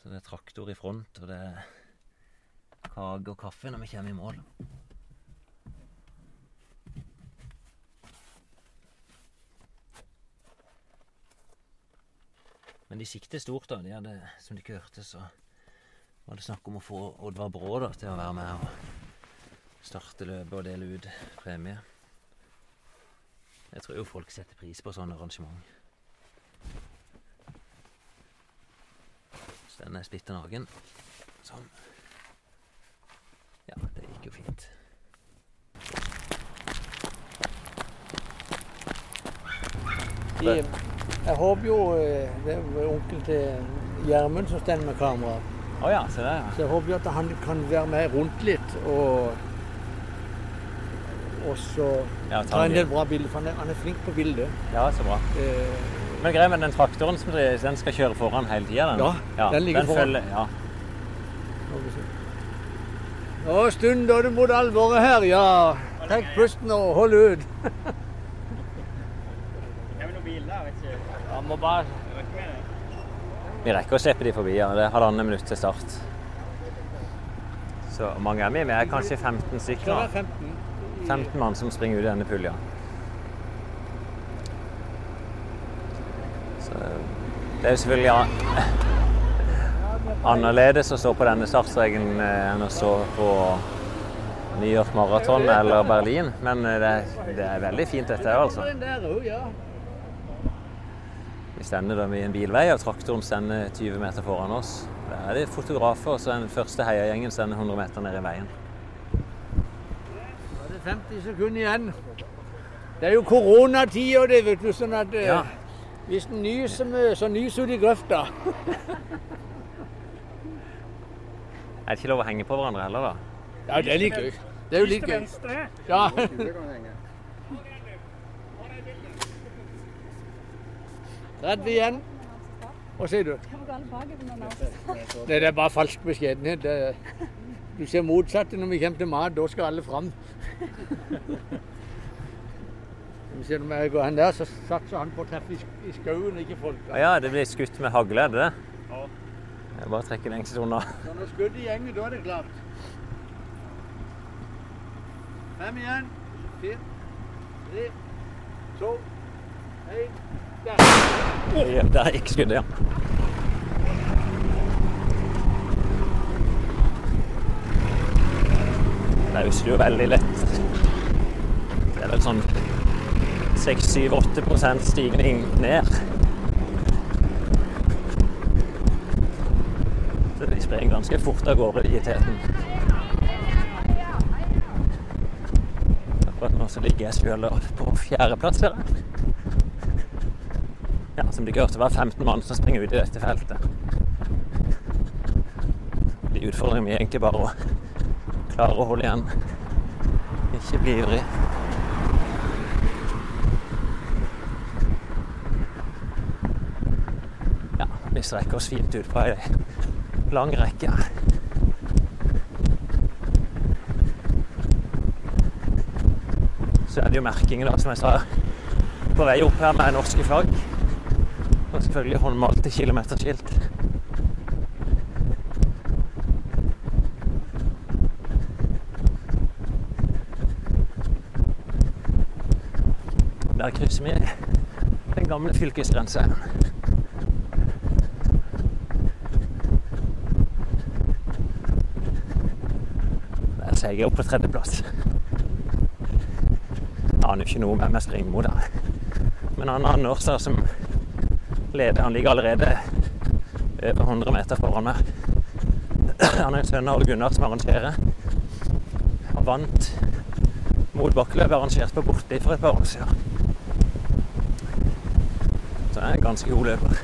S2: Så det er traktor i front, og det er kake og kaffe når vi kommer i mål. Men de sikter stort, da. De hadde, som dere hørte, så var det snakk om å få Oddvar Brå da, til å være med og starte løpet og dele ut premie. Jeg tror jo folk setter pris på sånne arrangement. Så den er splitter naken. Sånn. Ja, det gikk jo fint.
S3: Jeg, jeg håper jo eh, Det er onkelen til Gjermund som står med kamera.
S2: Å ja, se der,
S3: Så jeg håper at han kan være med rundt litt og og så
S2: ja.
S3: ta en del bra bilder, for han er, han er flink på bilder.
S2: Ja, så bra.
S3: Eh,
S2: Men greia med den traktoren som den skal kjøre foran hele tida, den?
S3: Ja, den ligger foran.
S2: Følger, ja.
S3: Nå stunder du mot alvoret her, ja. Tenk pusten og hold ut. Ja, må bare
S2: Vi rekker å slippe de forbi. Ja. Det er halvannet minutt til start. Så mange er vi? Vi er kanskje 15 stykker.
S3: være
S2: da.
S3: 15.
S2: 15 mann som springer ut i denne pulja. Så det er jo selvfølgelig an annerledes å stå på denne startstreken eh, enn å stå på New York Marathon eller Berlin, men eh, det, det er veldig fint dette òg, altså.
S3: Den der òg, ja.
S2: Vi stender da ved en bilvei, og traktoren stender 20 meter foran oss. Der er det fotografer, og så den første heiagjengen stender 100 meter ned i veien.
S3: Da er det 50 sekunder igjen. Det er jo koronatider, det, vet du. Sånn at eh,
S2: Ja.
S3: hvis den nyser mye, så nyser ut i grøfta.
S2: Er det ikke lov å henge på hverandre heller, da?
S3: Ja, det er litt gøy. Det er jo litt gøy. Ja. Redd igjen. Hva sier du? Nei, det er bare falsk beskjedenhet. Det, du ser motsatte når vi kommer til mat. Da skal alle fram. Når vi jeg går hen der, så satser han på å treffe i skauen, ikke folk.
S2: Ja, det blir skutt med hagle, er det det? Jeg bare trekker lengst unna.
S3: Når skuddet gjenger, da er det klart. Fem igjen. Fire. Tre. To. Én.
S2: Ja, Der gikk skuddet, ja. Det husker jo veldig lett. Det er vel sånn 6-7-8 stigning ned. Så de springer ganske fort av gårde i teten. Akkurat nå så ligger jeg sjøl på fjerdeplass som dere hørte, var 15 mann som springer ut i dette feltet. De utfordrer meg egentlig bare å klare å holde igjen. Ikke bli ivrig. Ja, vi strekker oss fint ut på ei lang rekke. Så er det jo merkingen, da, som jeg sa, på vei opp her med norske flagg. Selvfølgelig håndmalte kilometerskilt. Der krysser vi den gamle fylkesgrensa. Der ser jeg opp på tredjeplass. Aner ikke noe med meg springer mot der. Men han Anders der som leder. Han ligger allerede over 100 meter foran meg. Han er en sønn av Ole Gunnar som arrangerer. Han vant mot Bakkeløv, arrangert på Borti for et par år siden. Så jeg er en ganske god løper.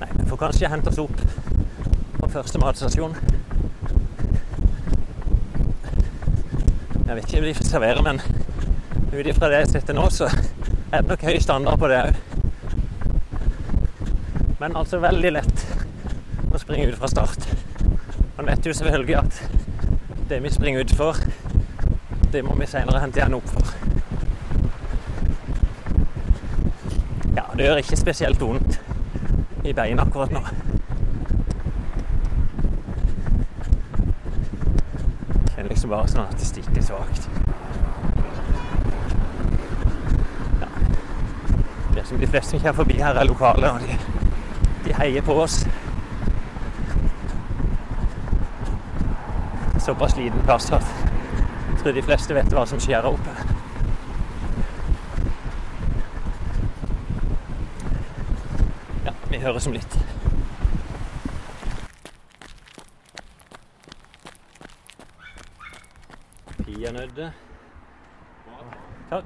S2: Nei, vi får kanskje hente oss opp på første matstasjon. Jeg vet ikke hva de serverer, men ut ifra det jeg sitter nå, så er det nok høy standard på det òg. Men altså veldig lett å springe ut fra start. Man vet jo selvfølgelig at det vi springer utfor, det må vi senere hente igjen opp for. Ja, det gjør ikke spesielt vondt i beina akkurat nå. Kjenner liksom bare sånn at det stikker svakt. Ja. Det som de fleste som kommer forbi her, er lokale, og de, de heier på oss. Såpass liten plass at jeg tror de fleste vet hva som skjer her oppe. Ja, vi høres om litt. Peanøtter. Takk.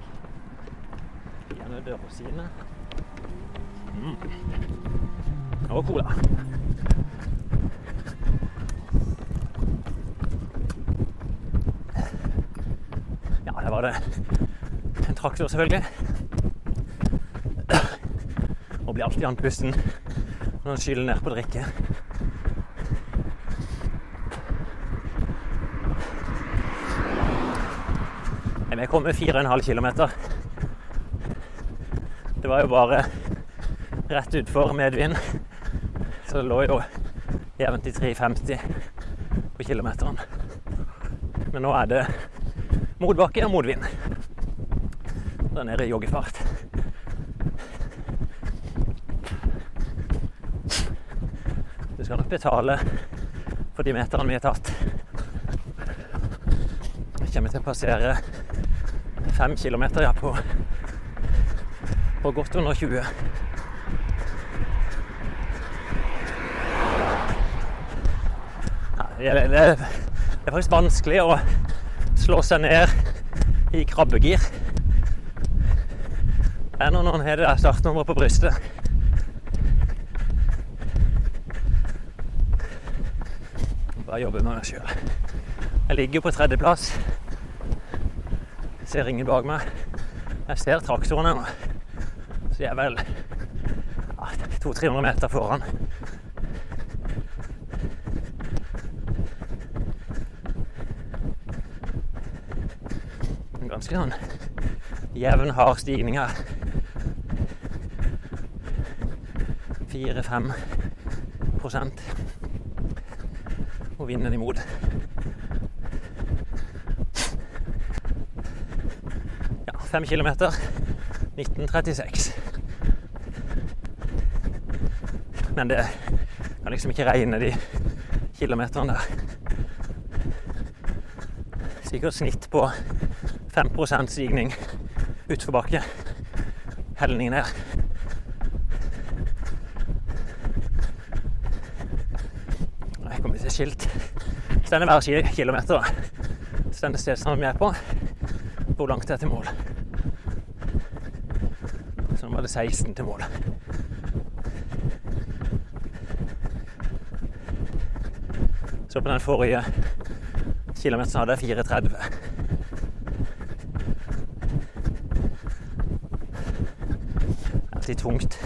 S2: Peanøtter og rosiner. Mm. Og cola. Ja, der var det en traktor, selvfølgelig. Og blir alltid andpusten når han skyller ned på drikke. Nei, Vi kom med 4,5 km. Det var jo bare rett utfor medvind. Så det lå jo jevnt i 3,50 på kilometeren. Men nå er det motbakke og motvind. Der er i joggefart. Du skal nok betale for de meterne vi har tatt. Jeg kommer til å passere fem kilometer ja, på, på godt under 20. Ja, det, er- det, er- faktisk vanskelig å slå seg ned i krabbegir. Det når noen har det startnummeret på brystet. Bare jobbe med meg sjøl. Jeg ligger på tredjeplass. Ser ingen bak meg. Jeg ser traktoren ennå. Så de er vel ja, 200-300 meter foran. En ganske sånn jevn, hard stigning her. Fire-fem prosent. Og vinden imot. Ja, km kilometer. 1936. Men det kan liksom ikke regne de kilometerne der. Sikkert snitt på 5 stigning utforbakke. Helning ned. Her kommer til skilt. Stender hver kilometer. da. Stender stedsnavnet vi er på. Hvor langt det er til mål. Så nå var det 16 til mål. Så på den forrige kilometeren hadde jeg 4,30. Alltid tungt.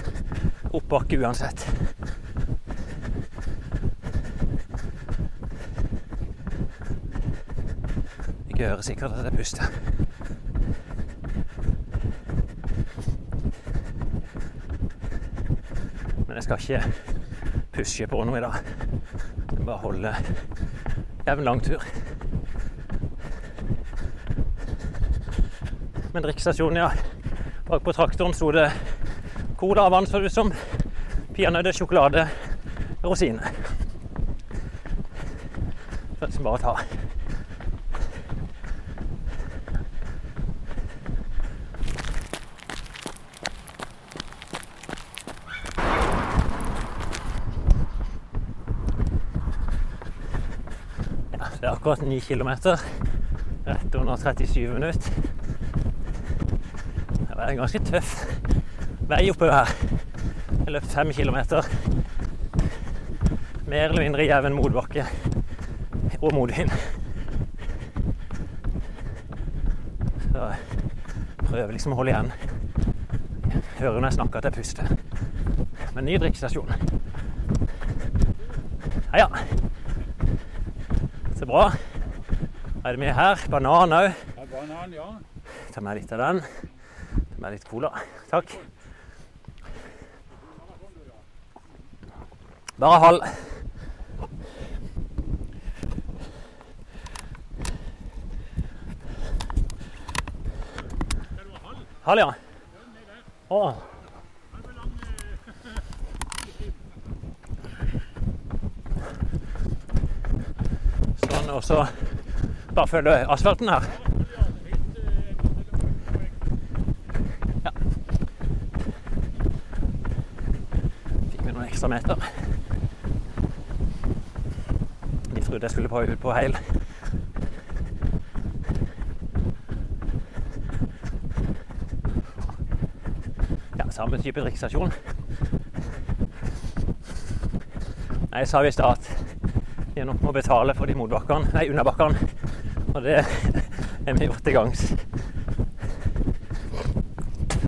S2: Oppbakke uansett. Ikke hører sikkert at jeg puster. Men jeg skal ikke pushe på noe i dag. Bare holde jevn lang tur. Men drikkestasjonen, ja. Bak på traktoren sto det cola og vann, så det ut som. Peanøtter, sjokolade, rosiner. Så det er som bare å ta. Ja, det er akkurat 9 kilometer. Rett under 37 minutter. Det er en ganske tøff vei oppover her. Jeg løp 5 kilometer mer eller mindre jevn motbakke og motvind. Så prøver liksom å holde igjen. Hører når jeg snakker at jeg puster. Men ny drikkestasjon. Ja, ja. Så bra. Er det mye her? Banan òg.
S6: Ja, banan, ja.
S2: Ta med litt av den. Ta med litt cola. Takk. Bare halv. Halv, ja. Å. Og så bare følge asfalten her. Ja. Fikk vi noen ekstra meter. De trodde jeg skulle på på heil. Ja, samme type drikkestasjon. Jeg sa visst at de nok må betale for de motbakkene, nei, underbakkene. Og det er vi gjort til gangs.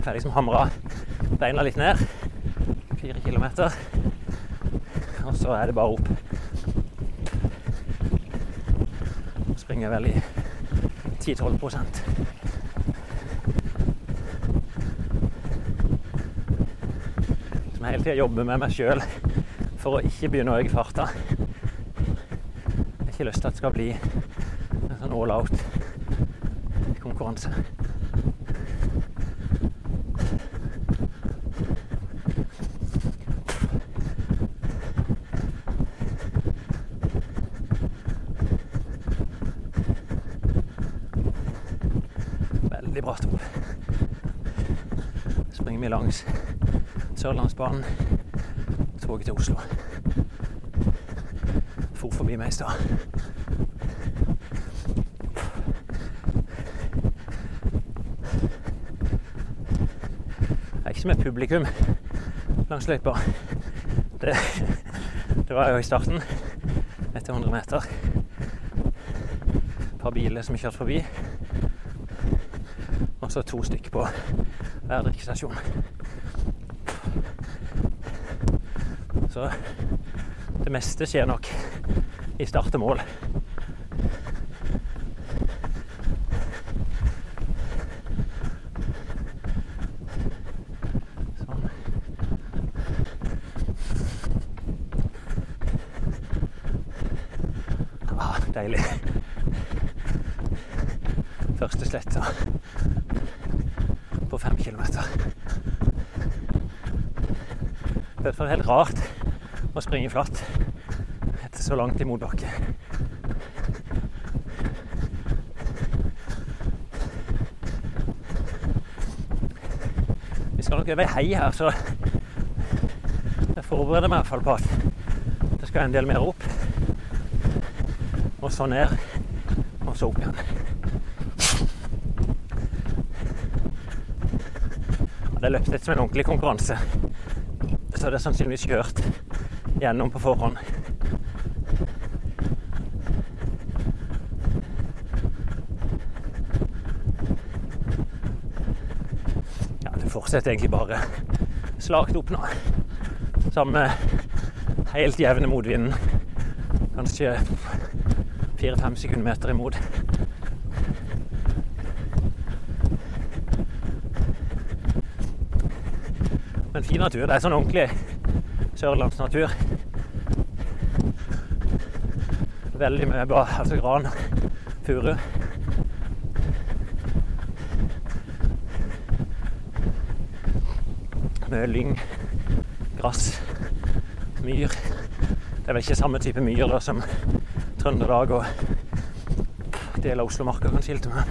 S2: Får liksom hamra beina litt ned. Fire kilometer. Og så er det bare opp. Springer vel i 10-12 Som jeg hele tida jobber med meg sjøl for å ikke begynne å øke farta. Ikke lyst til at det skal bli en sånn all out-konkurranse. Veldig bra stol. Springer vi langs Sørlandsbanen, toget til Oslo. For forbi meg i stad. Det er ikke som et publikum langs løypa. Det, det var jo i starten, etter 100 meter. Et par biler som kjørte forbi. Og så to stykker på hver drikkestasjon. Så det meste skjer nok i start og mål. Sånn. Ah, deilig. Første sletta på fem kilometer. Det er helt rart å springe flatt så langt i motbakke. Vi skal nok over ei hei her, så jeg forbereder meg i hvert fall på at det skal en del mer opp. Og så ned, og så opp igjen. Det er løpt litt som en ordentlig konkurranse. Så det er sannsynligvis kjørt gjennom på forhånd. Ja, det fortsetter egentlig bare slakt opp nå. Samme helt jevne motvinden. Kanskje fire-fem sekundmeter imot. Men fin natur. Det er sånn ordentlig sørlandsnatur. Veldig mye bra. Altså gran, furu. Mye lyng, gress, myr. Det er vel ikke samme type myr da, som Trøndelag og del av Oslomarka kan skilte med.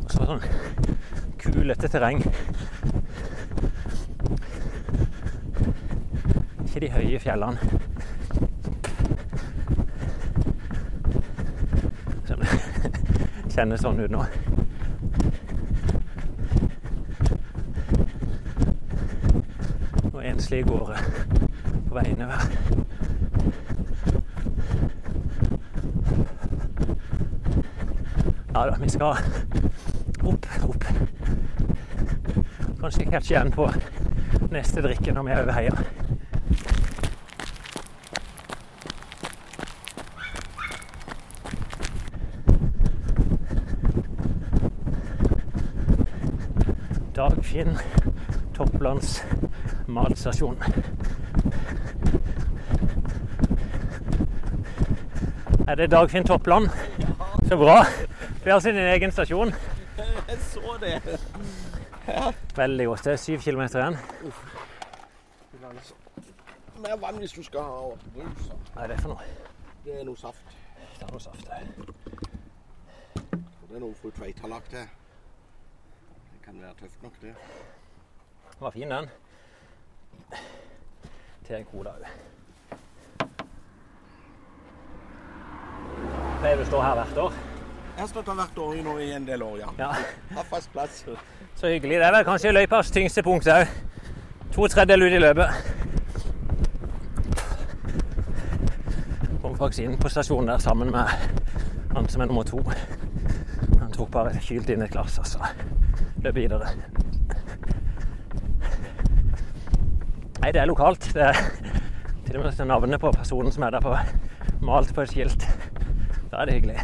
S2: Og så sånn kulete terreng. Ikke de høye fjellene. Som kjennes sånn ut nå. Nå i gårde på vei innover. Ja da, vi skal opp, opp. Kanskje jeg catcher igjen på neste drikke når vi er over heia. Dagfinn Topplands matstasjon. Er det Dagfinn Toppland? Så bra. Vi har sin egen stasjon.
S6: Jeg så det.
S2: Veldig godt. Det er syv kilometer igjen.
S6: Mer vann hvis du skal ha brus.
S2: Hva er det for noe?
S6: Det er noe saft.
S2: Det er noe saft.
S6: Det er noe fru Tveit har lagt her. Det kan være tøft nok, det.
S2: Den var fin, den. Til en cola òg. Pleier du å stå her hvert år?
S6: Jeg har stått her hvert år i nå i en del år, ja.
S2: Ja.
S6: Har fast plass.
S2: Så hyggelig. Det er vel kanskje løypas tyngste punkt òg. To tredjedeler ut i løpet. Kom faktisk inn på stasjonen der sammen med han som er nummer to. Han tok bare kylt inn et glass altså. så løp videre. Nei, det er lokalt. Det er til og med navnet på personen som er der på, malt på et skilt. Da er det hyggelig.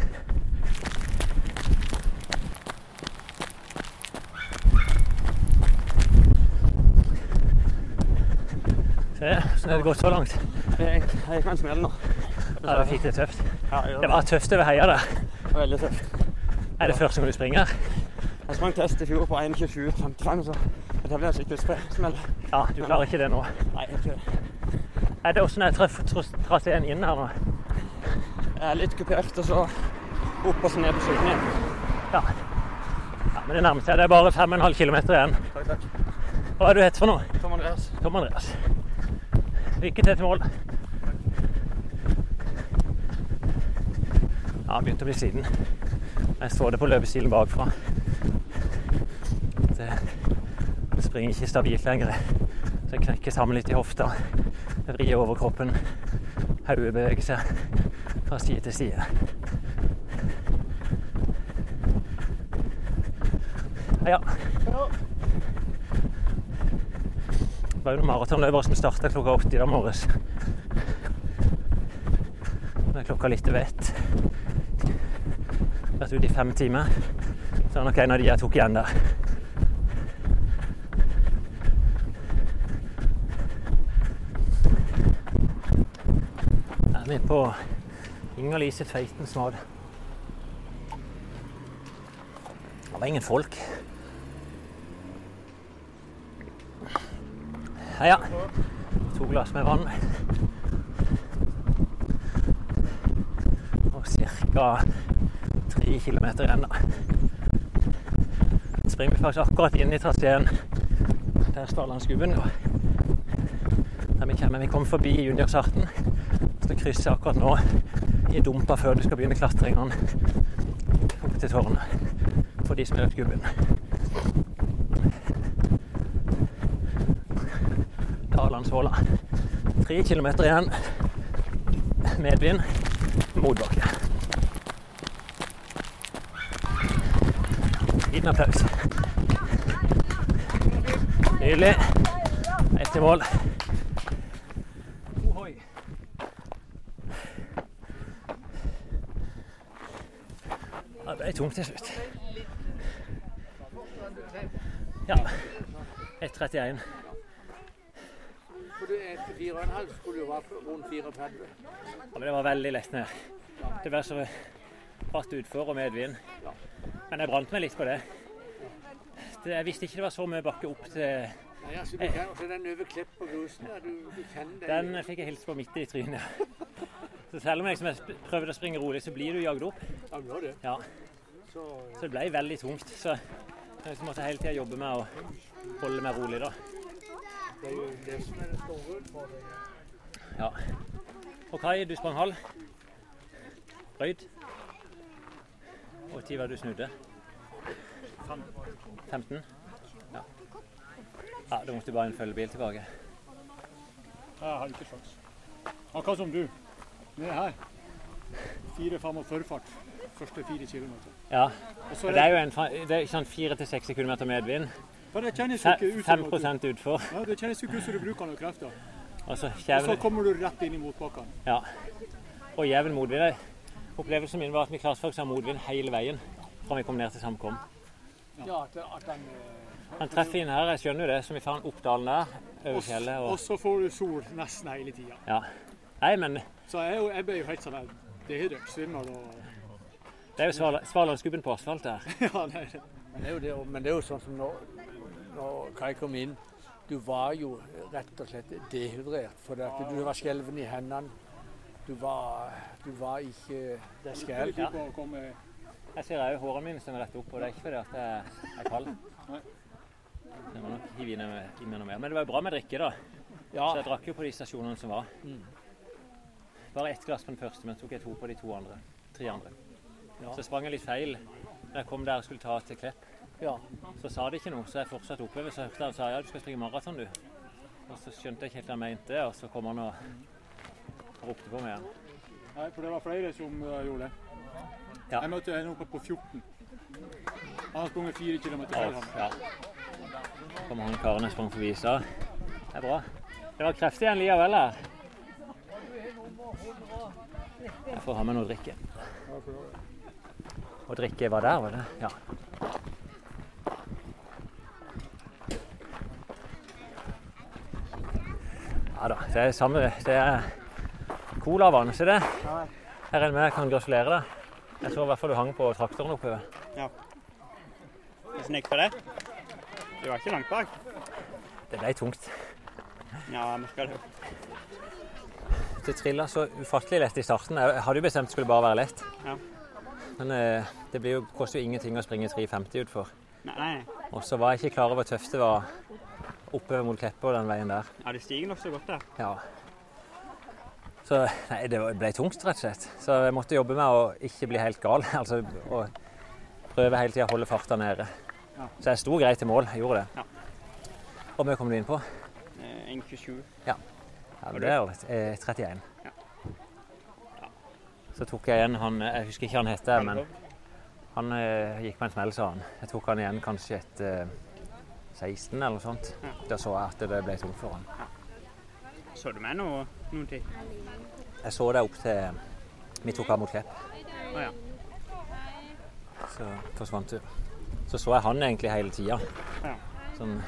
S2: Se, sånn er det gått så langt?
S7: Jeg, jeg kan smelle nå.
S2: Ja, du fikk det tøft.
S7: Ja, det.
S2: Det var tøft over heia der.
S7: Veldig tøft.
S2: Er det første gang du springer?
S7: Jeg sprang test i fjor på 1.27,55, så det blir en skikkelig smell.
S2: Ja, du klarer ikke det nå.
S7: Nei, jeg tror det.
S2: Er det Hvordan er traseen inn her nå?
S7: Litt kupert, og så opp og så ned på siden igjen.
S2: Ja. ja men det nærmer seg. Det er bare 5,5 km igjen.
S7: Takk, takk.
S2: Hva er du het for noe?
S7: Tom Andreas.
S2: Tom Andreas. Lykke til til mål. Ja, begynte å bli sliten. Jeg så det på løpestilen bakfra. Det, det springer ikke stabilt lenger. Så jeg knekker sammen litt i hofta. Vrir over kroppen. Hodet beveger seg fra side til side. Ja. Det var jo noen maratonløpere som starta klokka åtte i dag morges. Nå er klokka litt over ett. Vært ute i fem timer. Så er det nok en av de jeg tok igjen der. Jeg er med på Inger-Lise Tveitens mat. Det var ingen folk. Heia. To glass med vann. Og ca. tre kilometer igjen. da. Springer vi faktisk akkurat inn i traseen der Stalandsgubben går. Der vi kommer. Vi kommer forbi juniorsarten. Så krysser akkurat nå i dumpa før du skal begynne klatringene opp til tårnet. For de som er gubben. Dalandshåla. Tre kilometer igjen. Medvind. Motbakke. Liten applaus. Nydelig. Ett til mål. Tungt til slutt. Ja. 1,31.
S3: For du er 4,5, skulle jo være rundt 34.
S2: Ja, men det var veldig lett ned. Det var så bratt utfor og medvind. Men jeg brant meg litt på det. Jeg visste ikke det var så mye bakke opp til
S3: Nei, altså, du kan, altså, den over Klepp og grusen der, du, du kjenner det.
S2: Den fikk jeg hilse på midt i trynet. Så selv om jeg sp- prøvde å springe rolig, så blir du jagd opp.
S3: Ja, det.
S2: Ja,
S3: Så,
S2: det ble veldig tungt. Så jeg måtte hele tida jobbe med å holde meg rolig, da.
S3: det er jo det som er den store utfordringen.
S2: Ja. Og Kai, du sprang halv. Røyd. Og når var det du snudde? 15? Ja. ja. Da måtte du bare en følgebil tilbake.
S8: Jeg har ikke sjans. Akkurat som du. Ned her. 4-45 fart. Første fire kilometer.
S2: Ja.
S8: Er
S2: Det er jo en, det er sånn fire til seks sekunder medvind.
S8: For det kjennes jo ikke ut som
S2: 5
S8: du,
S2: utfor.
S8: ja, det kjennes jo ikke ut som du bruker noen krefter.
S2: Og så
S8: Og så kommer du rett inn i motbakkene.
S2: ja. og jevn motvind. Opplevelsen min var at vi klarte faktisk å ha motvind hele veien fra vi kom ned til Samkom.
S3: Ja, at, at den eh,
S2: Han treffer inn her, jeg skjønner jo det, så vi får han opp dalen der, over
S8: Og,
S2: fjellet.
S8: og
S2: Og,
S8: så får du sol nesten hele tida.
S2: ja. Nei, men
S8: Så jeg, er jo- jeg ble jo helt sånn her dehydrert, svimmel og
S2: det er jo Svala- Svalandsgubben på asfalt der.
S8: Ja, nei,
S3: Men det er jo, det, men det er jo sånn som når, når Kai kom inn. Du var jo rett og slett dehydrert. For du var skjelven i hendene. Du var, du var ikke Det
S8: opp og komme
S2: Jeg ser òg hårene mine som er rett opp, og det er ikke fordi at jeg er kald. Jeg må nok hive i meg i meg noe mer. Men det var jo bra med drikke, da.
S3: Ja.
S2: Så jeg drakk jo på de stasjonene som var.
S3: Mm.
S2: Bare ett glass på den første, men tok jeg to på de to andre. Tre andre.
S3: Ja.
S2: Så sprang jeg litt feil. Når jeg kom der og skulle ta til Klepp,
S3: ja.
S2: så sa de ikke noe. Så jeg fortsatte oppover. Så hørte jeg og sa ja, du skal springe maraton, du. Og så skjønte jeg ikke helt hva han mente, og så kom han og ropte på meg igjen.
S8: Nei, for det var flere som uh, gjorde det.
S2: Ja.
S8: Jeg møtte en oppe på 14. Han har sprunget fire kilometer feil. Han.
S2: ja. Kom han karen jeg sprang forbi i stad. Det er bra. Det var kreftig en likevel her. Jeg får ha med noe å drikke. Og drikke var der, var det? Ja. Ja da, det er samme Det er colavann, se det. Jeg regner med jeg kan gratulere deg. Jeg så i hvert fall du hang på traktoren oppover.
S7: Hvordan gikk det? Du var ikke langt bak.
S2: Det ble tungt.
S7: Ja, jeg merka det jo.
S2: Det trilla så ufattelig lett i starten. Jeg hadde jo bestemt det skulle bare være lett.
S7: Ja.
S2: Men eh, det blir jo, koster jo ingenting å springe 3,50 utfor. Og så var jeg ikke klar over hvor tøft det var oppe mot Kleppa den veien der.
S7: Ja, det stiger nok så godt der.
S2: Ja. Så nei, det ble tungt, rett og slett. Så jeg måtte jobbe med å ikke bli helt gal. Altså å prøve hele tida å holde farta nede.
S7: Ja.
S2: Så jeg sto greit til mål. Jeg gjorde det.
S7: Ja.
S2: Hvor mye kom du inn på?
S7: Eh, 1,27.
S2: Ja, ja det er jo litt. Eh, 31.
S7: Ja.
S2: Så tok jeg igjen han Jeg husker ikke han heter, men han eh, gikk på en smell, sa han. Jeg tok han igjen kanskje etter 16 eller noe sånt.
S7: Ja.
S2: Da så jeg at det ble tungt for han.
S7: Så du meg noe, noen tid?
S2: Jeg så det opp til vi tok av mot Klepp.
S7: Oh, ja.
S2: Så forsvant du. Så så jeg han egentlig hele tida.
S7: Ja.
S2: Sånn,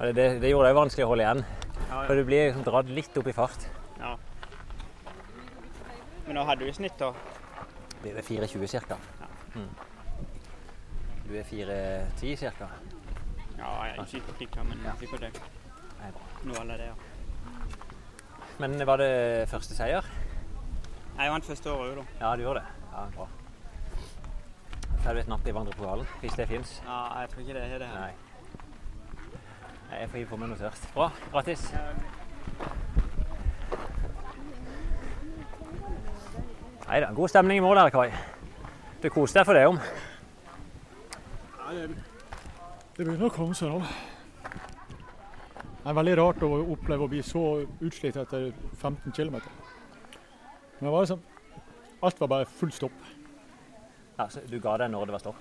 S2: det, det gjorde det jo vanskelig å holde igjen.
S7: Ja,
S2: For du blir liksom dratt litt opp i fart.
S7: Ja. Men nå hadde du i snitt, da?
S2: Vi er ved 4,20 ca. Mm. Du er 4,10 ca.
S7: Ja, jeg er ikke prikka, men
S2: Ja.
S7: sikkert det.
S2: Nei.
S7: Noe av det, ja.
S2: Men var det første seier?
S7: Jeg vant første året òg, da.
S2: Ja, du gjorde det. Ja, bra. Får du et napp i vandrepokalen, hvis det fins?
S7: Ja, jeg tror ikke det er det her.
S2: Nei, Jeg får hive på meg noe tørst. Bra. Grattis. Nei da, god stemning i mål her, Kai. Du koste deg for det om.
S8: Nei, det, det begynner å komme seg nå. Det er veldig rart å oppleve å bli så utslitt etter 15 km. Men det var liksom Alt var bare full stopp.
S2: Ja, så du ga deg når det var stopp?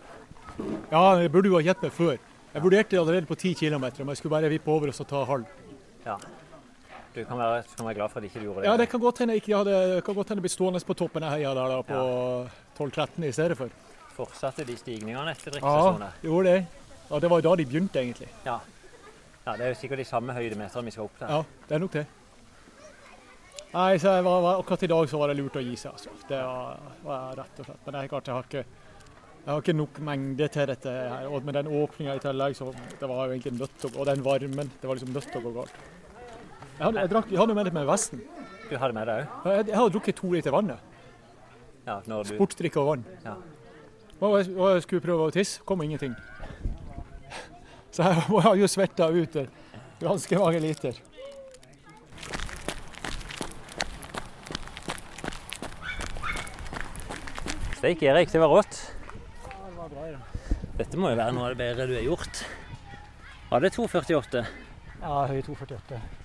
S8: Ja, jeg burde jo ha gitt meg før. Jeg vurderte allerede på 10 km men jeg skulle bare vippe over og så ta halv.
S2: Ja. Du kan være, kan være glad for at ikke du gjorde det.
S8: Ja, det kan godt hende jeg ikke hadde det kan godt hende jeg ble stående på toppen av heia der da, på 12-13 i stedet for.
S2: Fortsatte de stigningene etter
S8: Ja, gjorde det. Ja, det var jo da de begynte, egentlig.
S2: Ja. ja. Det er jo sikkert de samme høydemeterne vi skal opp til.
S8: Ja, det er nok det. Nei, så var, var, akkurat i dag så var det lurt å gi seg. Altså. Det var, var rett og slett. Men det er klart, jeg har ikke, jeg har ikke nok mengde til dette. her. Og med den åpninga i tillegg, så det var jo egentlig nødt til å Og den varmen, det var liksom nødt til å gå galt. Jeg hadde, jeg drakk, jeg hadde med litt med vesten.
S2: Du hadde med deg òg?
S8: Jeg, jeg hadde drukket to liter vann.
S2: Ja, når du
S8: Sportsdrikke og vann.
S2: Ja.
S8: Og jeg, og jeg skulle prøve å tisse, kom ingenting. Så jeg har jo svetta ut ganske mange liter.
S2: Steik Erik, det var rått. Dette må jo være noe av det bedre du har gjort. Var det 2,48?
S3: Ja, høy 2,48.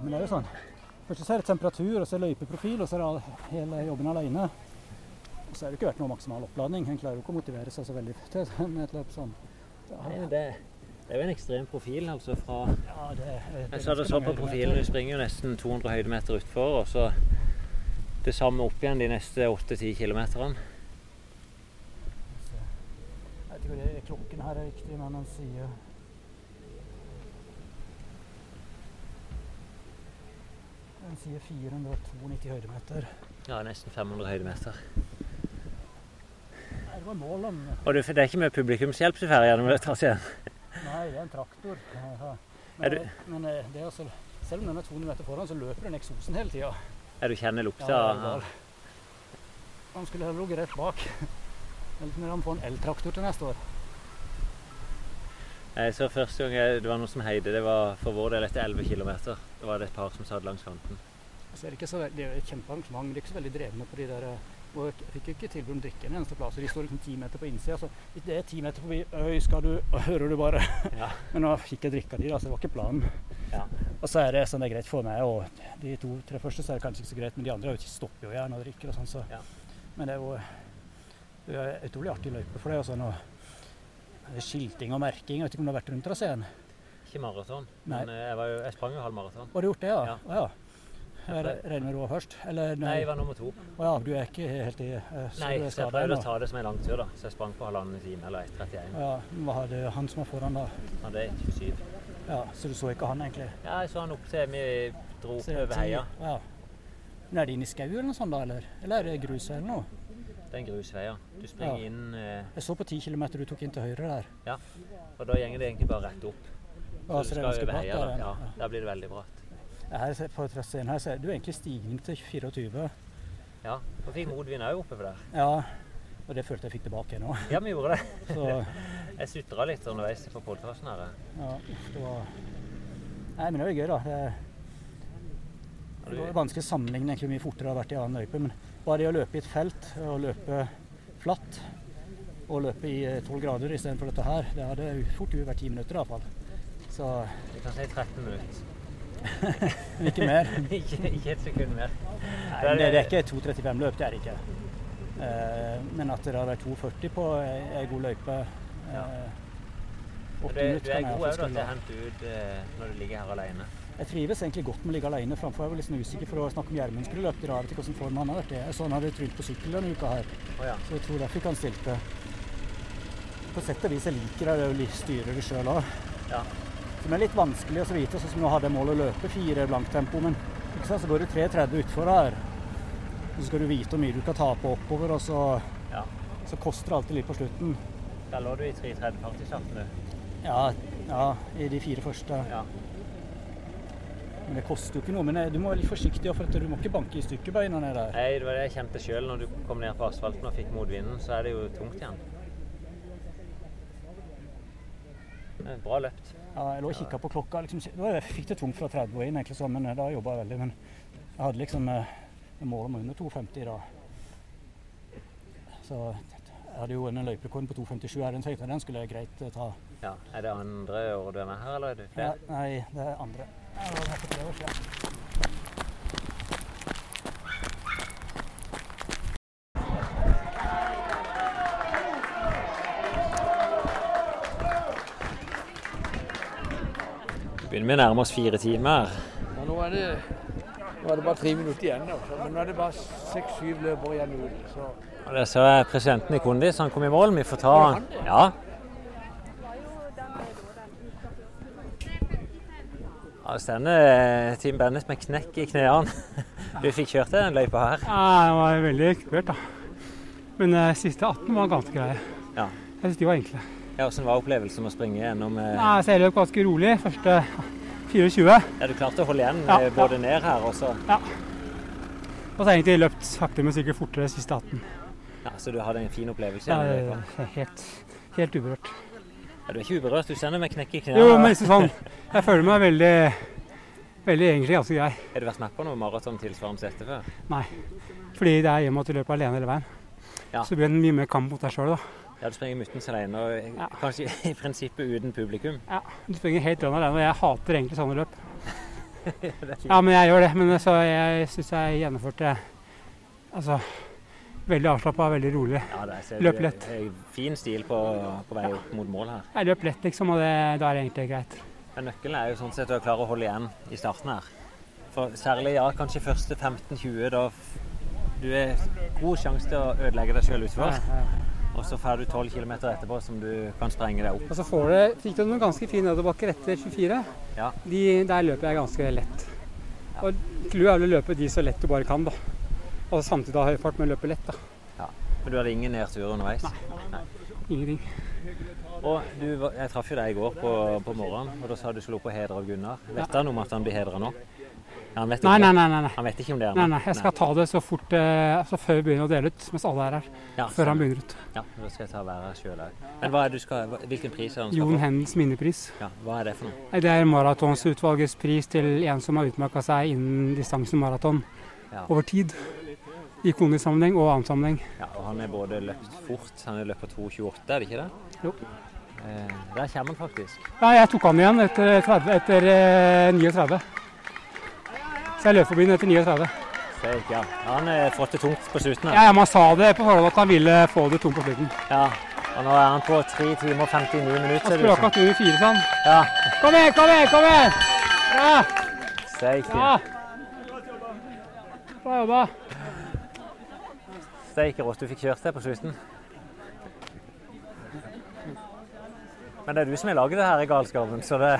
S9: Men det er jo sånn. Først så er det temperatur, og så er det løypeprofil, og så er det hele jobben alene. Og så er det ikke vært noe maksimal oppladning. En klarer jo ikke å motivere seg så veldig til med et løp sånn. Ja.
S2: Nei, det, det er jo en ekstrem profil, altså fra
S9: Ja, det det,
S2: Jeg sa det så på profilen, du springer jo nesten 200 høydemeter utfor, og så det samme opp igjen de neste 8-10 kilometerne.
S9: Jeg vet ikke om klokken her er riktig, men den sier Den sier 492 høydemeter.
S2: Ja, nesten 500 høydemeter.
S9: Nei, det var mål om
S2: Og det, det er ikke med publikumshjelp du får gjennom det traseen?
S9: Nei, det er en traktor. Men,
S2: du-
S9: men eh, det er altså, selv om den er 200 meter foran, så løper den eksosen hele tida.
S2: Ja, du kjenner lukta?
S9: Ja, det. Han skulle heller ligget rett bak. Eller når han får en eltraktor til neste år.
S2: Jeg så første gang det var noe som heide, det var for vår del etter 11 km. Da var det et par som satt langs kanten.
S9: Så er det, ikke så, det er et kjempearrangement. De er ikke så veldig drevne på de der eh, og Jeg fikk ikke tilbud om drikke en eneste plass. og De står liksom ti meter på innsida. Så det er ti meter forbi, øy, skal du Og hører du bare.
S2: Ja.
S9: Men nå fikk jeg drikka de, da, så det var ikke planen.
S2: Ja.
S9: Og så er det sånn det er greit for meg, og de to-tre første så er det kanskje ikke så greit, men de andre stopper jo gjerne og drikker og sånn, så
S2: Ja.
S9: Men det er jo det er utrolig artig løype for det. Og sånn, og det er skilting og merking. Jeg vet ikke om du har vært rundt traseen?
S2: Ikke maraton, men eh, jeg, var jo, jeg sprang jo halv maraton.
S9: Har du gjort det, ja?
S2: Ja.
S9: Å, ja. Jeg regner med du var først? Eller
S2: Nei, jeg var nummer to.
S9: Å ja, du er ikke helt i eh, så
S2: Nei, så jeg prøvde å ta det som en lang tur, da. Så jeg sprang på halvannen time eller 1,31.
S9: Ja, hva hadde han som var foran da?
S2: Han Hadde 1,27.
S9: Ja, Så du så ikke han egentlig?
S2: Ja, jeg så han opp til vi dro
S9: er
S2: over heia.
S9: Ja. Men er det inne i skau eller noe sånt da, eller? Eller er det grus eller noe?
S2: Det er en grusvei, ja. Du springer
S9: Ja.
S2: inn, eh,
S9: Jeg så på ti kilometer du tok inn til høyre der.
S2: Ja, og da gjenger det egentlig bare rett opp. Så
S9: så
S2: du
S9: det
S2: skal over heia, da.
S9: ja.
S2: Der blir det veldig bratt.
S9: Her ser- på traseen her er det jo egentlig stigning til 24.
S2: Ja, og fikk motvind òg oppover der.
S9: Ja, og det følte jeg fikk tilbake nå.
S2: Ja, vi gjorde det.
S9: Så
S2: Jeg sutra litt underveis på podkasten her.
S9: ja, det var Nei, men det jo gøy, da. Det, det var vanskelig å sammenligne egentlig hvor mye fortere det har vært i annen løype, men bare det å løpe i et felt og løpe flatt og løpe i tolv 12 grader istedenfor dette her, det hadde fort vært 10 minutter iallfall. Så
S2: Vi kan si 13 minutter.
S9: ikke mer.
S2: ikke, ikke et sekund mer.
S9: Nei, det, det er ikke 2.35-løp, det er det ikke. Eh, men at det har vært 2.40 på ei ei god løype
S2: Ja.
S9: eh, minutter
S2: du er god òg til å hente ut eh, når du ligger her alene.
S9: Jeg trives egentlig godt med å ligge alene, framfor jeg var litt sånn usikker for å snakke om Gjermund skulle løpe i dag. Jeg vet ikke hvordan form han har vært i. Jeg så han hadde trynt på sykkel denne uka her,
S2: ja.
S9: så jeg tror derfor ikke han stilte. På sett og vis jeg liker det, jeg styrer det sjøl òg.
S2: Ja.
S9: Som er litt vanskelig å så vite, sånn som nå hadde jeg mål å løpe fire blanktempo, men ikke sant, så går du 3.30 utfor her. Så skal du vite hvor mye du skal ta på oppover, og så,
S2: Ja.
S9: så koster det alltid litt på slutten.
S2: Der lå du i 3.30-40-starten, du.
S9: Ja, ja, i de fire første.
S2: Ja.
S9: Men det koster jo ikke noe. Men eh, du må være litt forsiktig, for du må ikke banke i stykker beina ned der.
S2: Nei, det var det jeg kjente sjøl når du kom ned på asfalten og fikk motvinden. Så er det jo tungt igjen. Bra løpt.
S9: Ja, jeg lå og kikka på klokka. Liksom, det jeg fikk det tungt fra 30 og inn, egentlig, så, men eh, da jobba jeg veldig. Men jeg hadde liksom eh, mål om under 2,50 da. Så jeg hadde jo en løyperekord på 2,57 her. Den tenkte jeg den skulle jeg greit ta.
S2: Ja. Er det andre året du er med her, eller er du
S9: Ja,
S2: flere?
S9: nei, det er andre. Jeg var her tre år siden.
S2: Vi begynner med å nærme oss fire timer.
S10: Ja, nå, er det, nå er det bare tre minutter igjen, Også, men nå er det bare seks-syv løpere igjen. Så
S2: Og det så er presidenten i Kondis, han kom i mål. Vi får ta
S10: han?
S2: Ja. Ja, det stender eh, Team Bennett med knekk i knærne. Du fikk kjørt den løypa her.
S11: Ja, det var veldig kult, da. Men eh, siste 18 var ganske greie.
S2: Ja.
S11: Jeg syns de var enkle.
S2: Ja, Hvordan var opplevelsen å springe gjennom eh,
S11: Nei, så jeg løp ganske rolig første 24.
S2: Ja, Du klarte å holde igjen
S11: Ja,
S2: både både ned her og så
S11: Ja. Og så har jeg egentlig løpt sakte, men sikkert fortere siste 18.
S2: ja, Så du hadde en fin opplevelse
S11: Ja, helt, helt uberørt.
S2: Ja, du er ikke uberørt, du sender meg knekk i knærne.
S11: Jo, men ikke sånn Jeg føler meg veldig, veldig egentlig ganske grei.
S2: Har du vært med på noe maraton tilsvarende dette før?
S11: Nei. Fordi det er med at du løper alene hele veien.
S2: Ja.
S11: Så blir det mye mer kamp mot deg sjøl, da.
S2: Ja, du springer muttens alene og ja. kanskje i prinsippet uten publikum.
S11: Ja, du springer helt alene, og jeg hater egentlig sånne løp. Ja, men jeg gjør det. Men så jeg syns jeg gjennomførte altså, veldig avslappa, veldig rolig.
S2: Ja, det er,
S11: Løp lett.
S2: det er Fin stil på, på vei opp mot mål her.
S11: Jeg løp lett, liksom, og det, da er det egentlig greit.
S2: Men nøkkelen er jo sånn sett å klare å holde igjen i starten her. For særlig ja, kanskje første 15-20, da du er god sjanse til å ødelegge deg sjøl utfor.
S11: Ja, ja.
S2: Og så får du 12 km etterpå som du kan sprenge deg opp.
S11: Og så får du, fikk du noen ganske fine nedoverbakker etter 24.
S2: Ja.
S11: De, der løper jeg ganske lett. Og clouet er vel å løpe de så lett du bare kan, da. Og samtidig ha høy fart, men løpe lett, da.
S2: Ja. Men du hadde ingen nedtur underveis? Nei.
S11: Ingenting.
S2: Og du, jeg traff jo deg i går på, på morgenen, og da sa du skulle opp og hedre av Gunnar. Vet han om at han blir hedra nå? Han vet
S11: Nei, nei, nei, nei, nei.
S2: Han vet ikke om det
S11: Nei, nei, jeg skal ta det så fort altså før vi begynner å dele ut, mens alle er her.
S2: Ja,
S11: før han begynner ut.
S2: Ja, da skal jeg ta her sjøl òg. Men hva er det du skal, hvilken pris er det han skal
S11: Jon
S2: få?
S11: Hendels minnepris.
S2: Ja, hva er det for noe?
S11: Det er maratonsutvalgets pris til en som har utmerka seg innen distansen maraton
S2: Ja.
S11: over tid. I ikonisk sammenheng og annen sammenheng.
S2: Ja, og han er både løpt fort, han er løpt på 2,28, er det ikke det?
S11: Jo.
S2: Eh, der kommer han faktisk.
S11: Ja, jeg tok han igjen etter, 30, etter eh, 39. Så jeg løp forbi den etter 39.
S2: Fake, ja. Han har fått det tungt på slutten.
S11: Ja, ja, Man sa det på forhånd at han ville få det tungt på slutten.
S2: Ja, og nå er han på 3 timer og 59 minutter.
S11: Han skulle akkurat under fire, sånn.
S2: Ja,
S11: Kom igjen, kom igjen! kom igjen! Ja!
S2: steike.
S11: ja. Bra jobba.
S2: Steike rått du fikk kjørt deg på slutten. Men det er du som har laget det her i galskapen, så det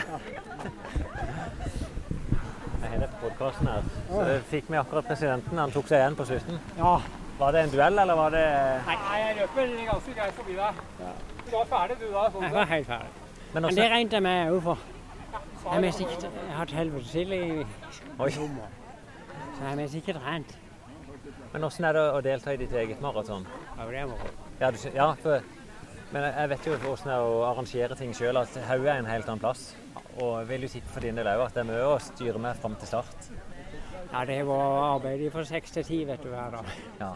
S2: Jeg har det på podkasten her. Så det fikk vi akkurat presidenten. Han tok seg igjen på slutten.
S11: Ja.
S2: Var det en duell, eller var det
S11: Nei, jeg løper ganske greit forbi deg. Du var ferdig, du da?
S12: Jeg var helt ferdig.
S2: Men
S12: Men det regnet jeg med òg for. Jeg har hatt helvete til i sommer. Så jeg har sikkert rent.
S2: Men åssen er det å delta i ditt eget maraton?
S12: Ja, det er moro.
S2: Ja, ja, for, men jeg- vet jo åssen det er å arrangere ting sjøl, at hodet er en helt annen plass. Og jeg vil jo tippe for din del òg at det er mye å styre med fram til start.
S12: Ja, det var arbeid fra seks til ti, vet du, hver dag.
S2: Ja.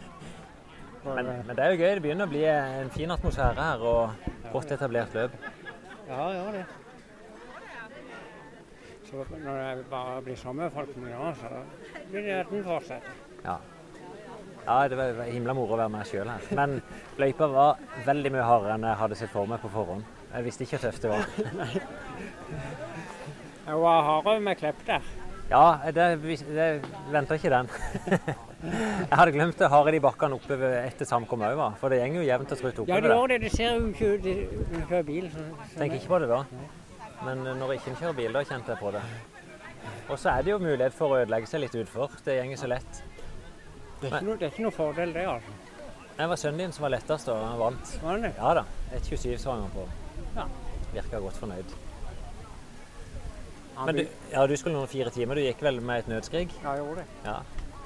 S2: Men, men det er jo gøy. Det begynner å bli en fin atmosfære her og godt etablert løp.
S12: Ja, ja, det. Så når jeg bare blir sammen med nå, så blir det at den fortsetter.
S2: Ja. Ja, det var himla moro å være med sjøl her. Men løypa var veldig mye hardere enn jeg hadde sett for meg på forhånd. Jeg visste ikke hvor tøft det var.
S12: Jeg var hardere med Klepp der.
S2: Ja, det, det venta ikke den. Jeg hadde glemt det harde de bakkene oppe etter samkommet òg, for det går jo jevnt og trutt
S12: Ja,
S2: oppover
S12: det
S2: der.
S12: gjør det. Det ser jo ikke ut når du kjører bil.
S2: Tenker ikke på det da. Men når ikke ikke kjører bil, da kjente jeg på det. Og så er det jo mulighet for å ødelegge seg litt utfor. Det går så lett.
S12: Det er, ikke det er ikke noe fordel, det, altså.
S2: Det var sønnen din som var lettest, og han vant.
S12: Var det?
S2: Ja da. Et 27 så han på.
S12: Ja.
S2: Virka godt fornøyd. Men du, ja, du skulle noen fire timer. Du gikk vel med et nødskrig?
S12: Ja, jeg gjorde det.
S2: Ja.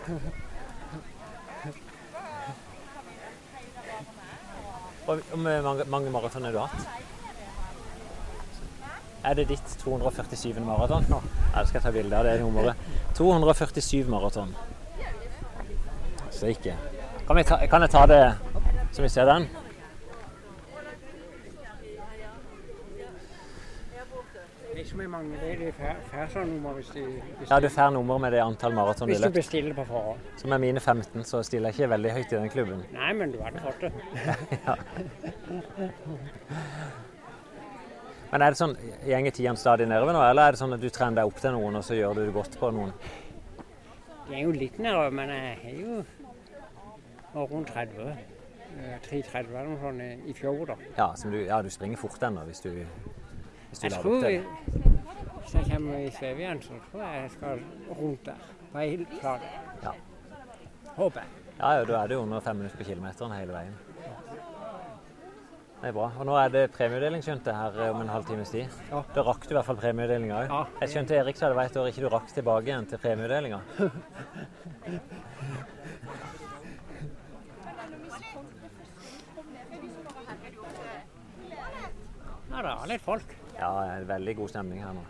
S2: Hvor mange, mange maratoner har du hatt? Er det ditt 247. maraton? Ja, da skal ta bilde av det nummeret. 247 maraton. Så ikke. Kan, ta, kan jeg ta det så vi ser den?
S12: Det ikke så mange det er nummer hvis de hvis
S2: Ja, du får nummer med det antall maraton du
S12: Hvis du bestiller på forhånd.
S2: Som er mine 15 så stiller jeg ikke veldig høyt i den klubben.
S12: Nei, men du hadde fått det.
S2: Ja. Men er det sånn, gjenger tidene stadig nedover nå, eller er det sånn at du trener deg opp til noen, og så gjør du det godt på noen?
S12: Jeg er jo litt nedover, men jeg er jo rundt 30. eh, 3,30 eller noe sånt i- fjor, da.
S2: Ja, som du, ja, du springer fort ennå hvis du, hvis du
S12: tror
S2: opp til det.
S12: hvis jeg kommer i Sveve igjen, så tror jeg jeg skal rundt der. På ei hel flate.
S2: Ja.
S12: Håper jeg.
S2: Ja, ja, da er det jo under fem minutter på kilometeren hele veien. Det er bra. Og nå er det premieutdeling, skjønte jeg, her om en halv times tid.
S12: Ja.
S2: Da rakk du i hvert fall premieutdelinga òg.
S12: Ja.
S2: Jeg skjønte Erik sa det var et år ikke du rakk tilbake igjen til premieutdelinga.
S12: Er litt folk.
S2: Ja, det er veldig god stemning her nå.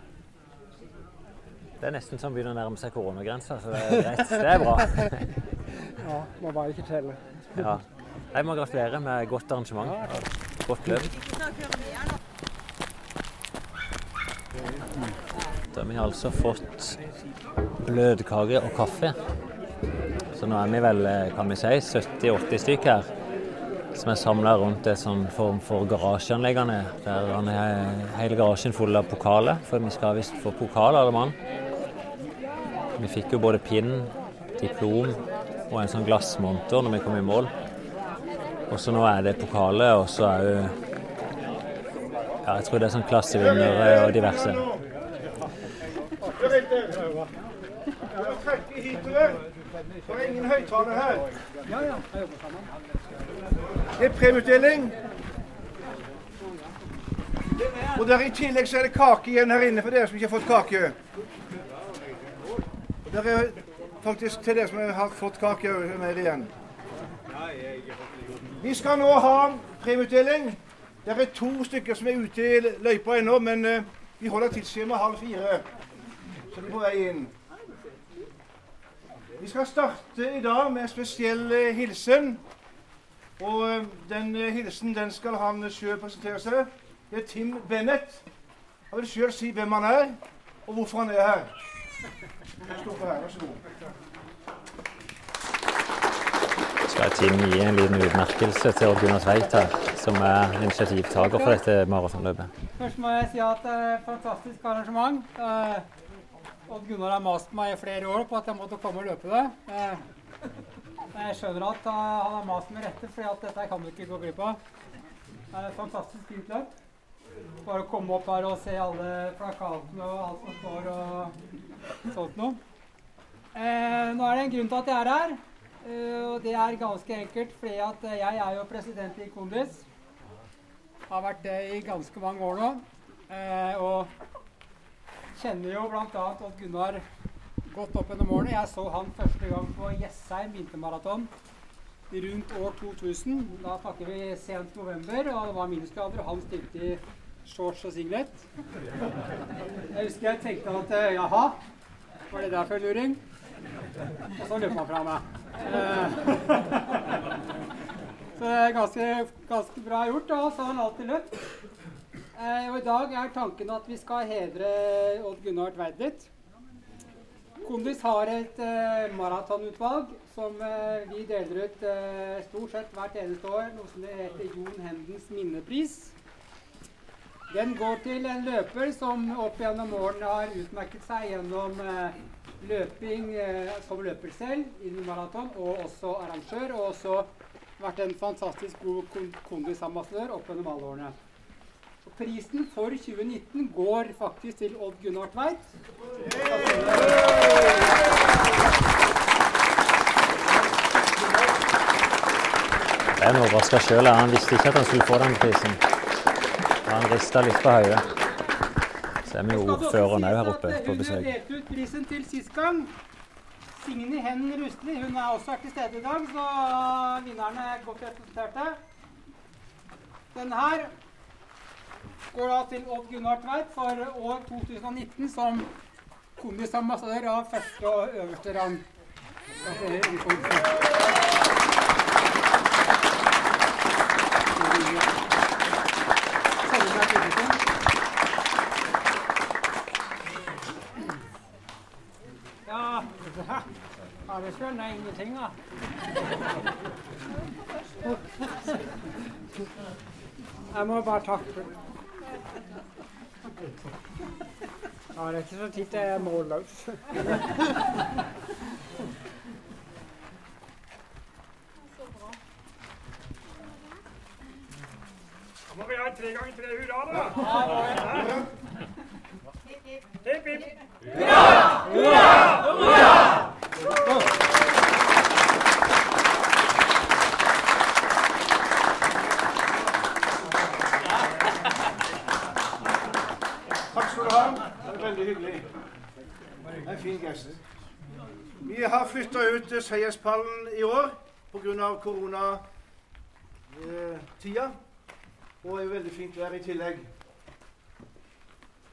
S2: Det er nesten som begynner å nærme seg koronagrensa, så det er greit. Det er bra.
S12: Ja, må bare ikke telle.
S2: Ja. Jeg må gratulere med godt arrangement. Godt løp. Da har vi altså fått bløtkake og kaffe. Så nå er vi vel, eh, kan vi si, 70-80 stykker her. Som er samla rundt en sånn form for garasjeanleggene. Der han er hele garasjen full av pokaler, for vi skal visst få pokal alle mann. Vi fikk jo både pinn, diplom og en sånn glassmonter når vi kom i mål. Og så nå er det pokaler, og så er jo Ja, jeg tror det er sånn klassevinnere og diverse.
S5: Det er ingen høyttaler her.
S4: Ja, ja. Jeg jobber sammen.
S5: Det er premieutdeling. Og der I tillegg så er det kake igjen her inne for dere som ikke har fått kake. Og der er faktisk til dere som har fått kake mer igjen. Vi skal nå ha premieutdeling. Det er to stykker som er ute i løypa ennå, men eh, vi holder tidsskjema halv fire. Så det er på vei inn. Vi skal starte i dag med en spesiell eh, hilsen. Og eh, den eh, hilsen den skal han sjøl presentere seg. Det er Tim Bennett. Han vil sjøl si hvem han er, og hvorfor han er her. Her.
S2: Skal Tim gi en liten utmerkelse til Odd Gunnar Tveit her, som er initiativtaker for dette maratonløpet.
S11: Først må jeg si at det er et fantastisk arrangement. Eh, Odd Gunnar har mast meg i flere år på at jeg måtte komme og løpe det. Jeg skjønner at han har mast med rette, for dette kan du ikke gå glipp av. Det er et fantastisk fint løp. Bare å komme opp her og se alle plakatene og alt som står og sånt noe. Eh, nå er det en grunn til at jeg er her. eh, og det er ganske enkelt fordi at jeg er jo president i Kondis. Har vært det i ganske mange år nå. Eh, og kjenner jo bl.a. Odd Gunnar godt opp gjennom årene. Jeg så han første gang på Jessheim vintermaraton rundt år 2000. Da snakker vi sent november, og det var minusgrader, og han stilte i shorts og singlet. Jeg husker jeg tenkte at eh, jaha, var det der for en luring? Og så løp han fra meg. Eh, Så det er ganske, ganske bra gjort, og så har han alltid løpt. Eh, og I dag er tanken at vi skal hedre Odd Gunnar Tveit litt. Kondis har et eh, maratonutvalg som eh, vi deler ut eh, stort sett hvert eneste år, noe som heter Jon Hendens minnepris. Den går til en løper som opp gjennom årene har utmerket seg gjennom eh, løping eh, som løper selv innen maraton, og også arrangør, og også vært en fantastisk god kon kondisambassadør opp gjennom alle årene. Og prisen for 2019 går faktisk til Odd Gunnar Tveit.
S2: Jeg er overraska sjøl. Han visste ikke at han skulle få den prisen. Han rista litt på hodet. Så er vi jo ordføreren òg her oppe på besøk.
S11: Hun delte ut prisen til sist gang. Signe Hen Rustli hun er også til stede i dag, så vinnerne er godt representerte. Den her går da til Odd Gunnar Tveit for år 2019 som kondisambassadør av første og øverste rang. Gratulerer, Kondis. Selger meg publikum. Ja, skjønner jeg ingenting av. Jeg må bare takke. Ja, det er ikke så titt jeg er målløs.
S13: Da må vi ha tre ganger tre hurra, da. Hipp, hipp.
S5: Takk skal du ha. Det er veldig hyggelig. En fin gest. Vi har flytta ut eh, seierspallen i år pga. koronatida. Og er jo veldig fint vær i tillegg.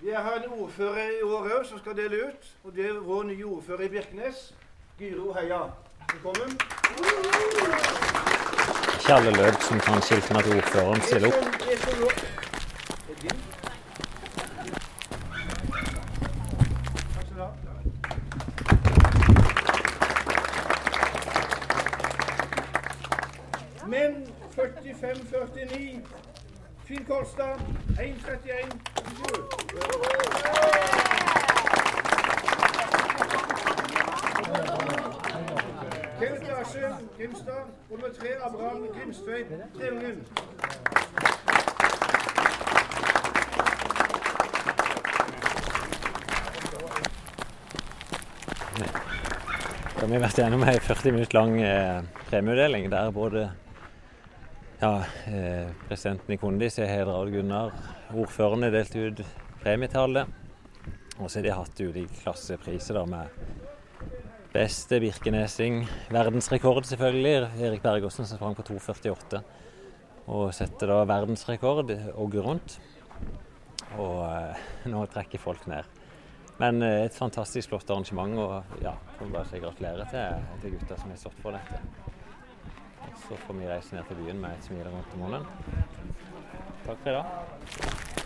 S5: Vi har en ordfører i år òg som skal dele ut. Og det er vår nye ordfører i Birkenes. Gyro Heia. Velkommen.
S2: Alle løp som kan skilte med at ordføreren stiller opp.
S5: Det er så lov- Det er din. Finn Kolstad 1.31. Kenneth Grimstad. Og nummer tre Abraham Grimstveit Treungen.
S2: Har vært gjennom ei 40 minutter lang eh, premieutdeling der både ja, eh, presidenten i Kondis er hedra av Gunnar, Ordføreren har delt ut premietallet. Og så har de hatt ulike klassepriser da med beste birkenesing, verdensrekord selvfølgelig, Erik Bergåsen som sprang på 2,48. Og setter da verdensrekord ogge rundt. Og eh, nå trekker folk ned. Men eh, et fantastisk flott arrangement, og ja, får bare si gratulerer til, til gutta som har stått for dette. Så får vi reise ned til byen med et smil rundt munnen. Takk for i dag.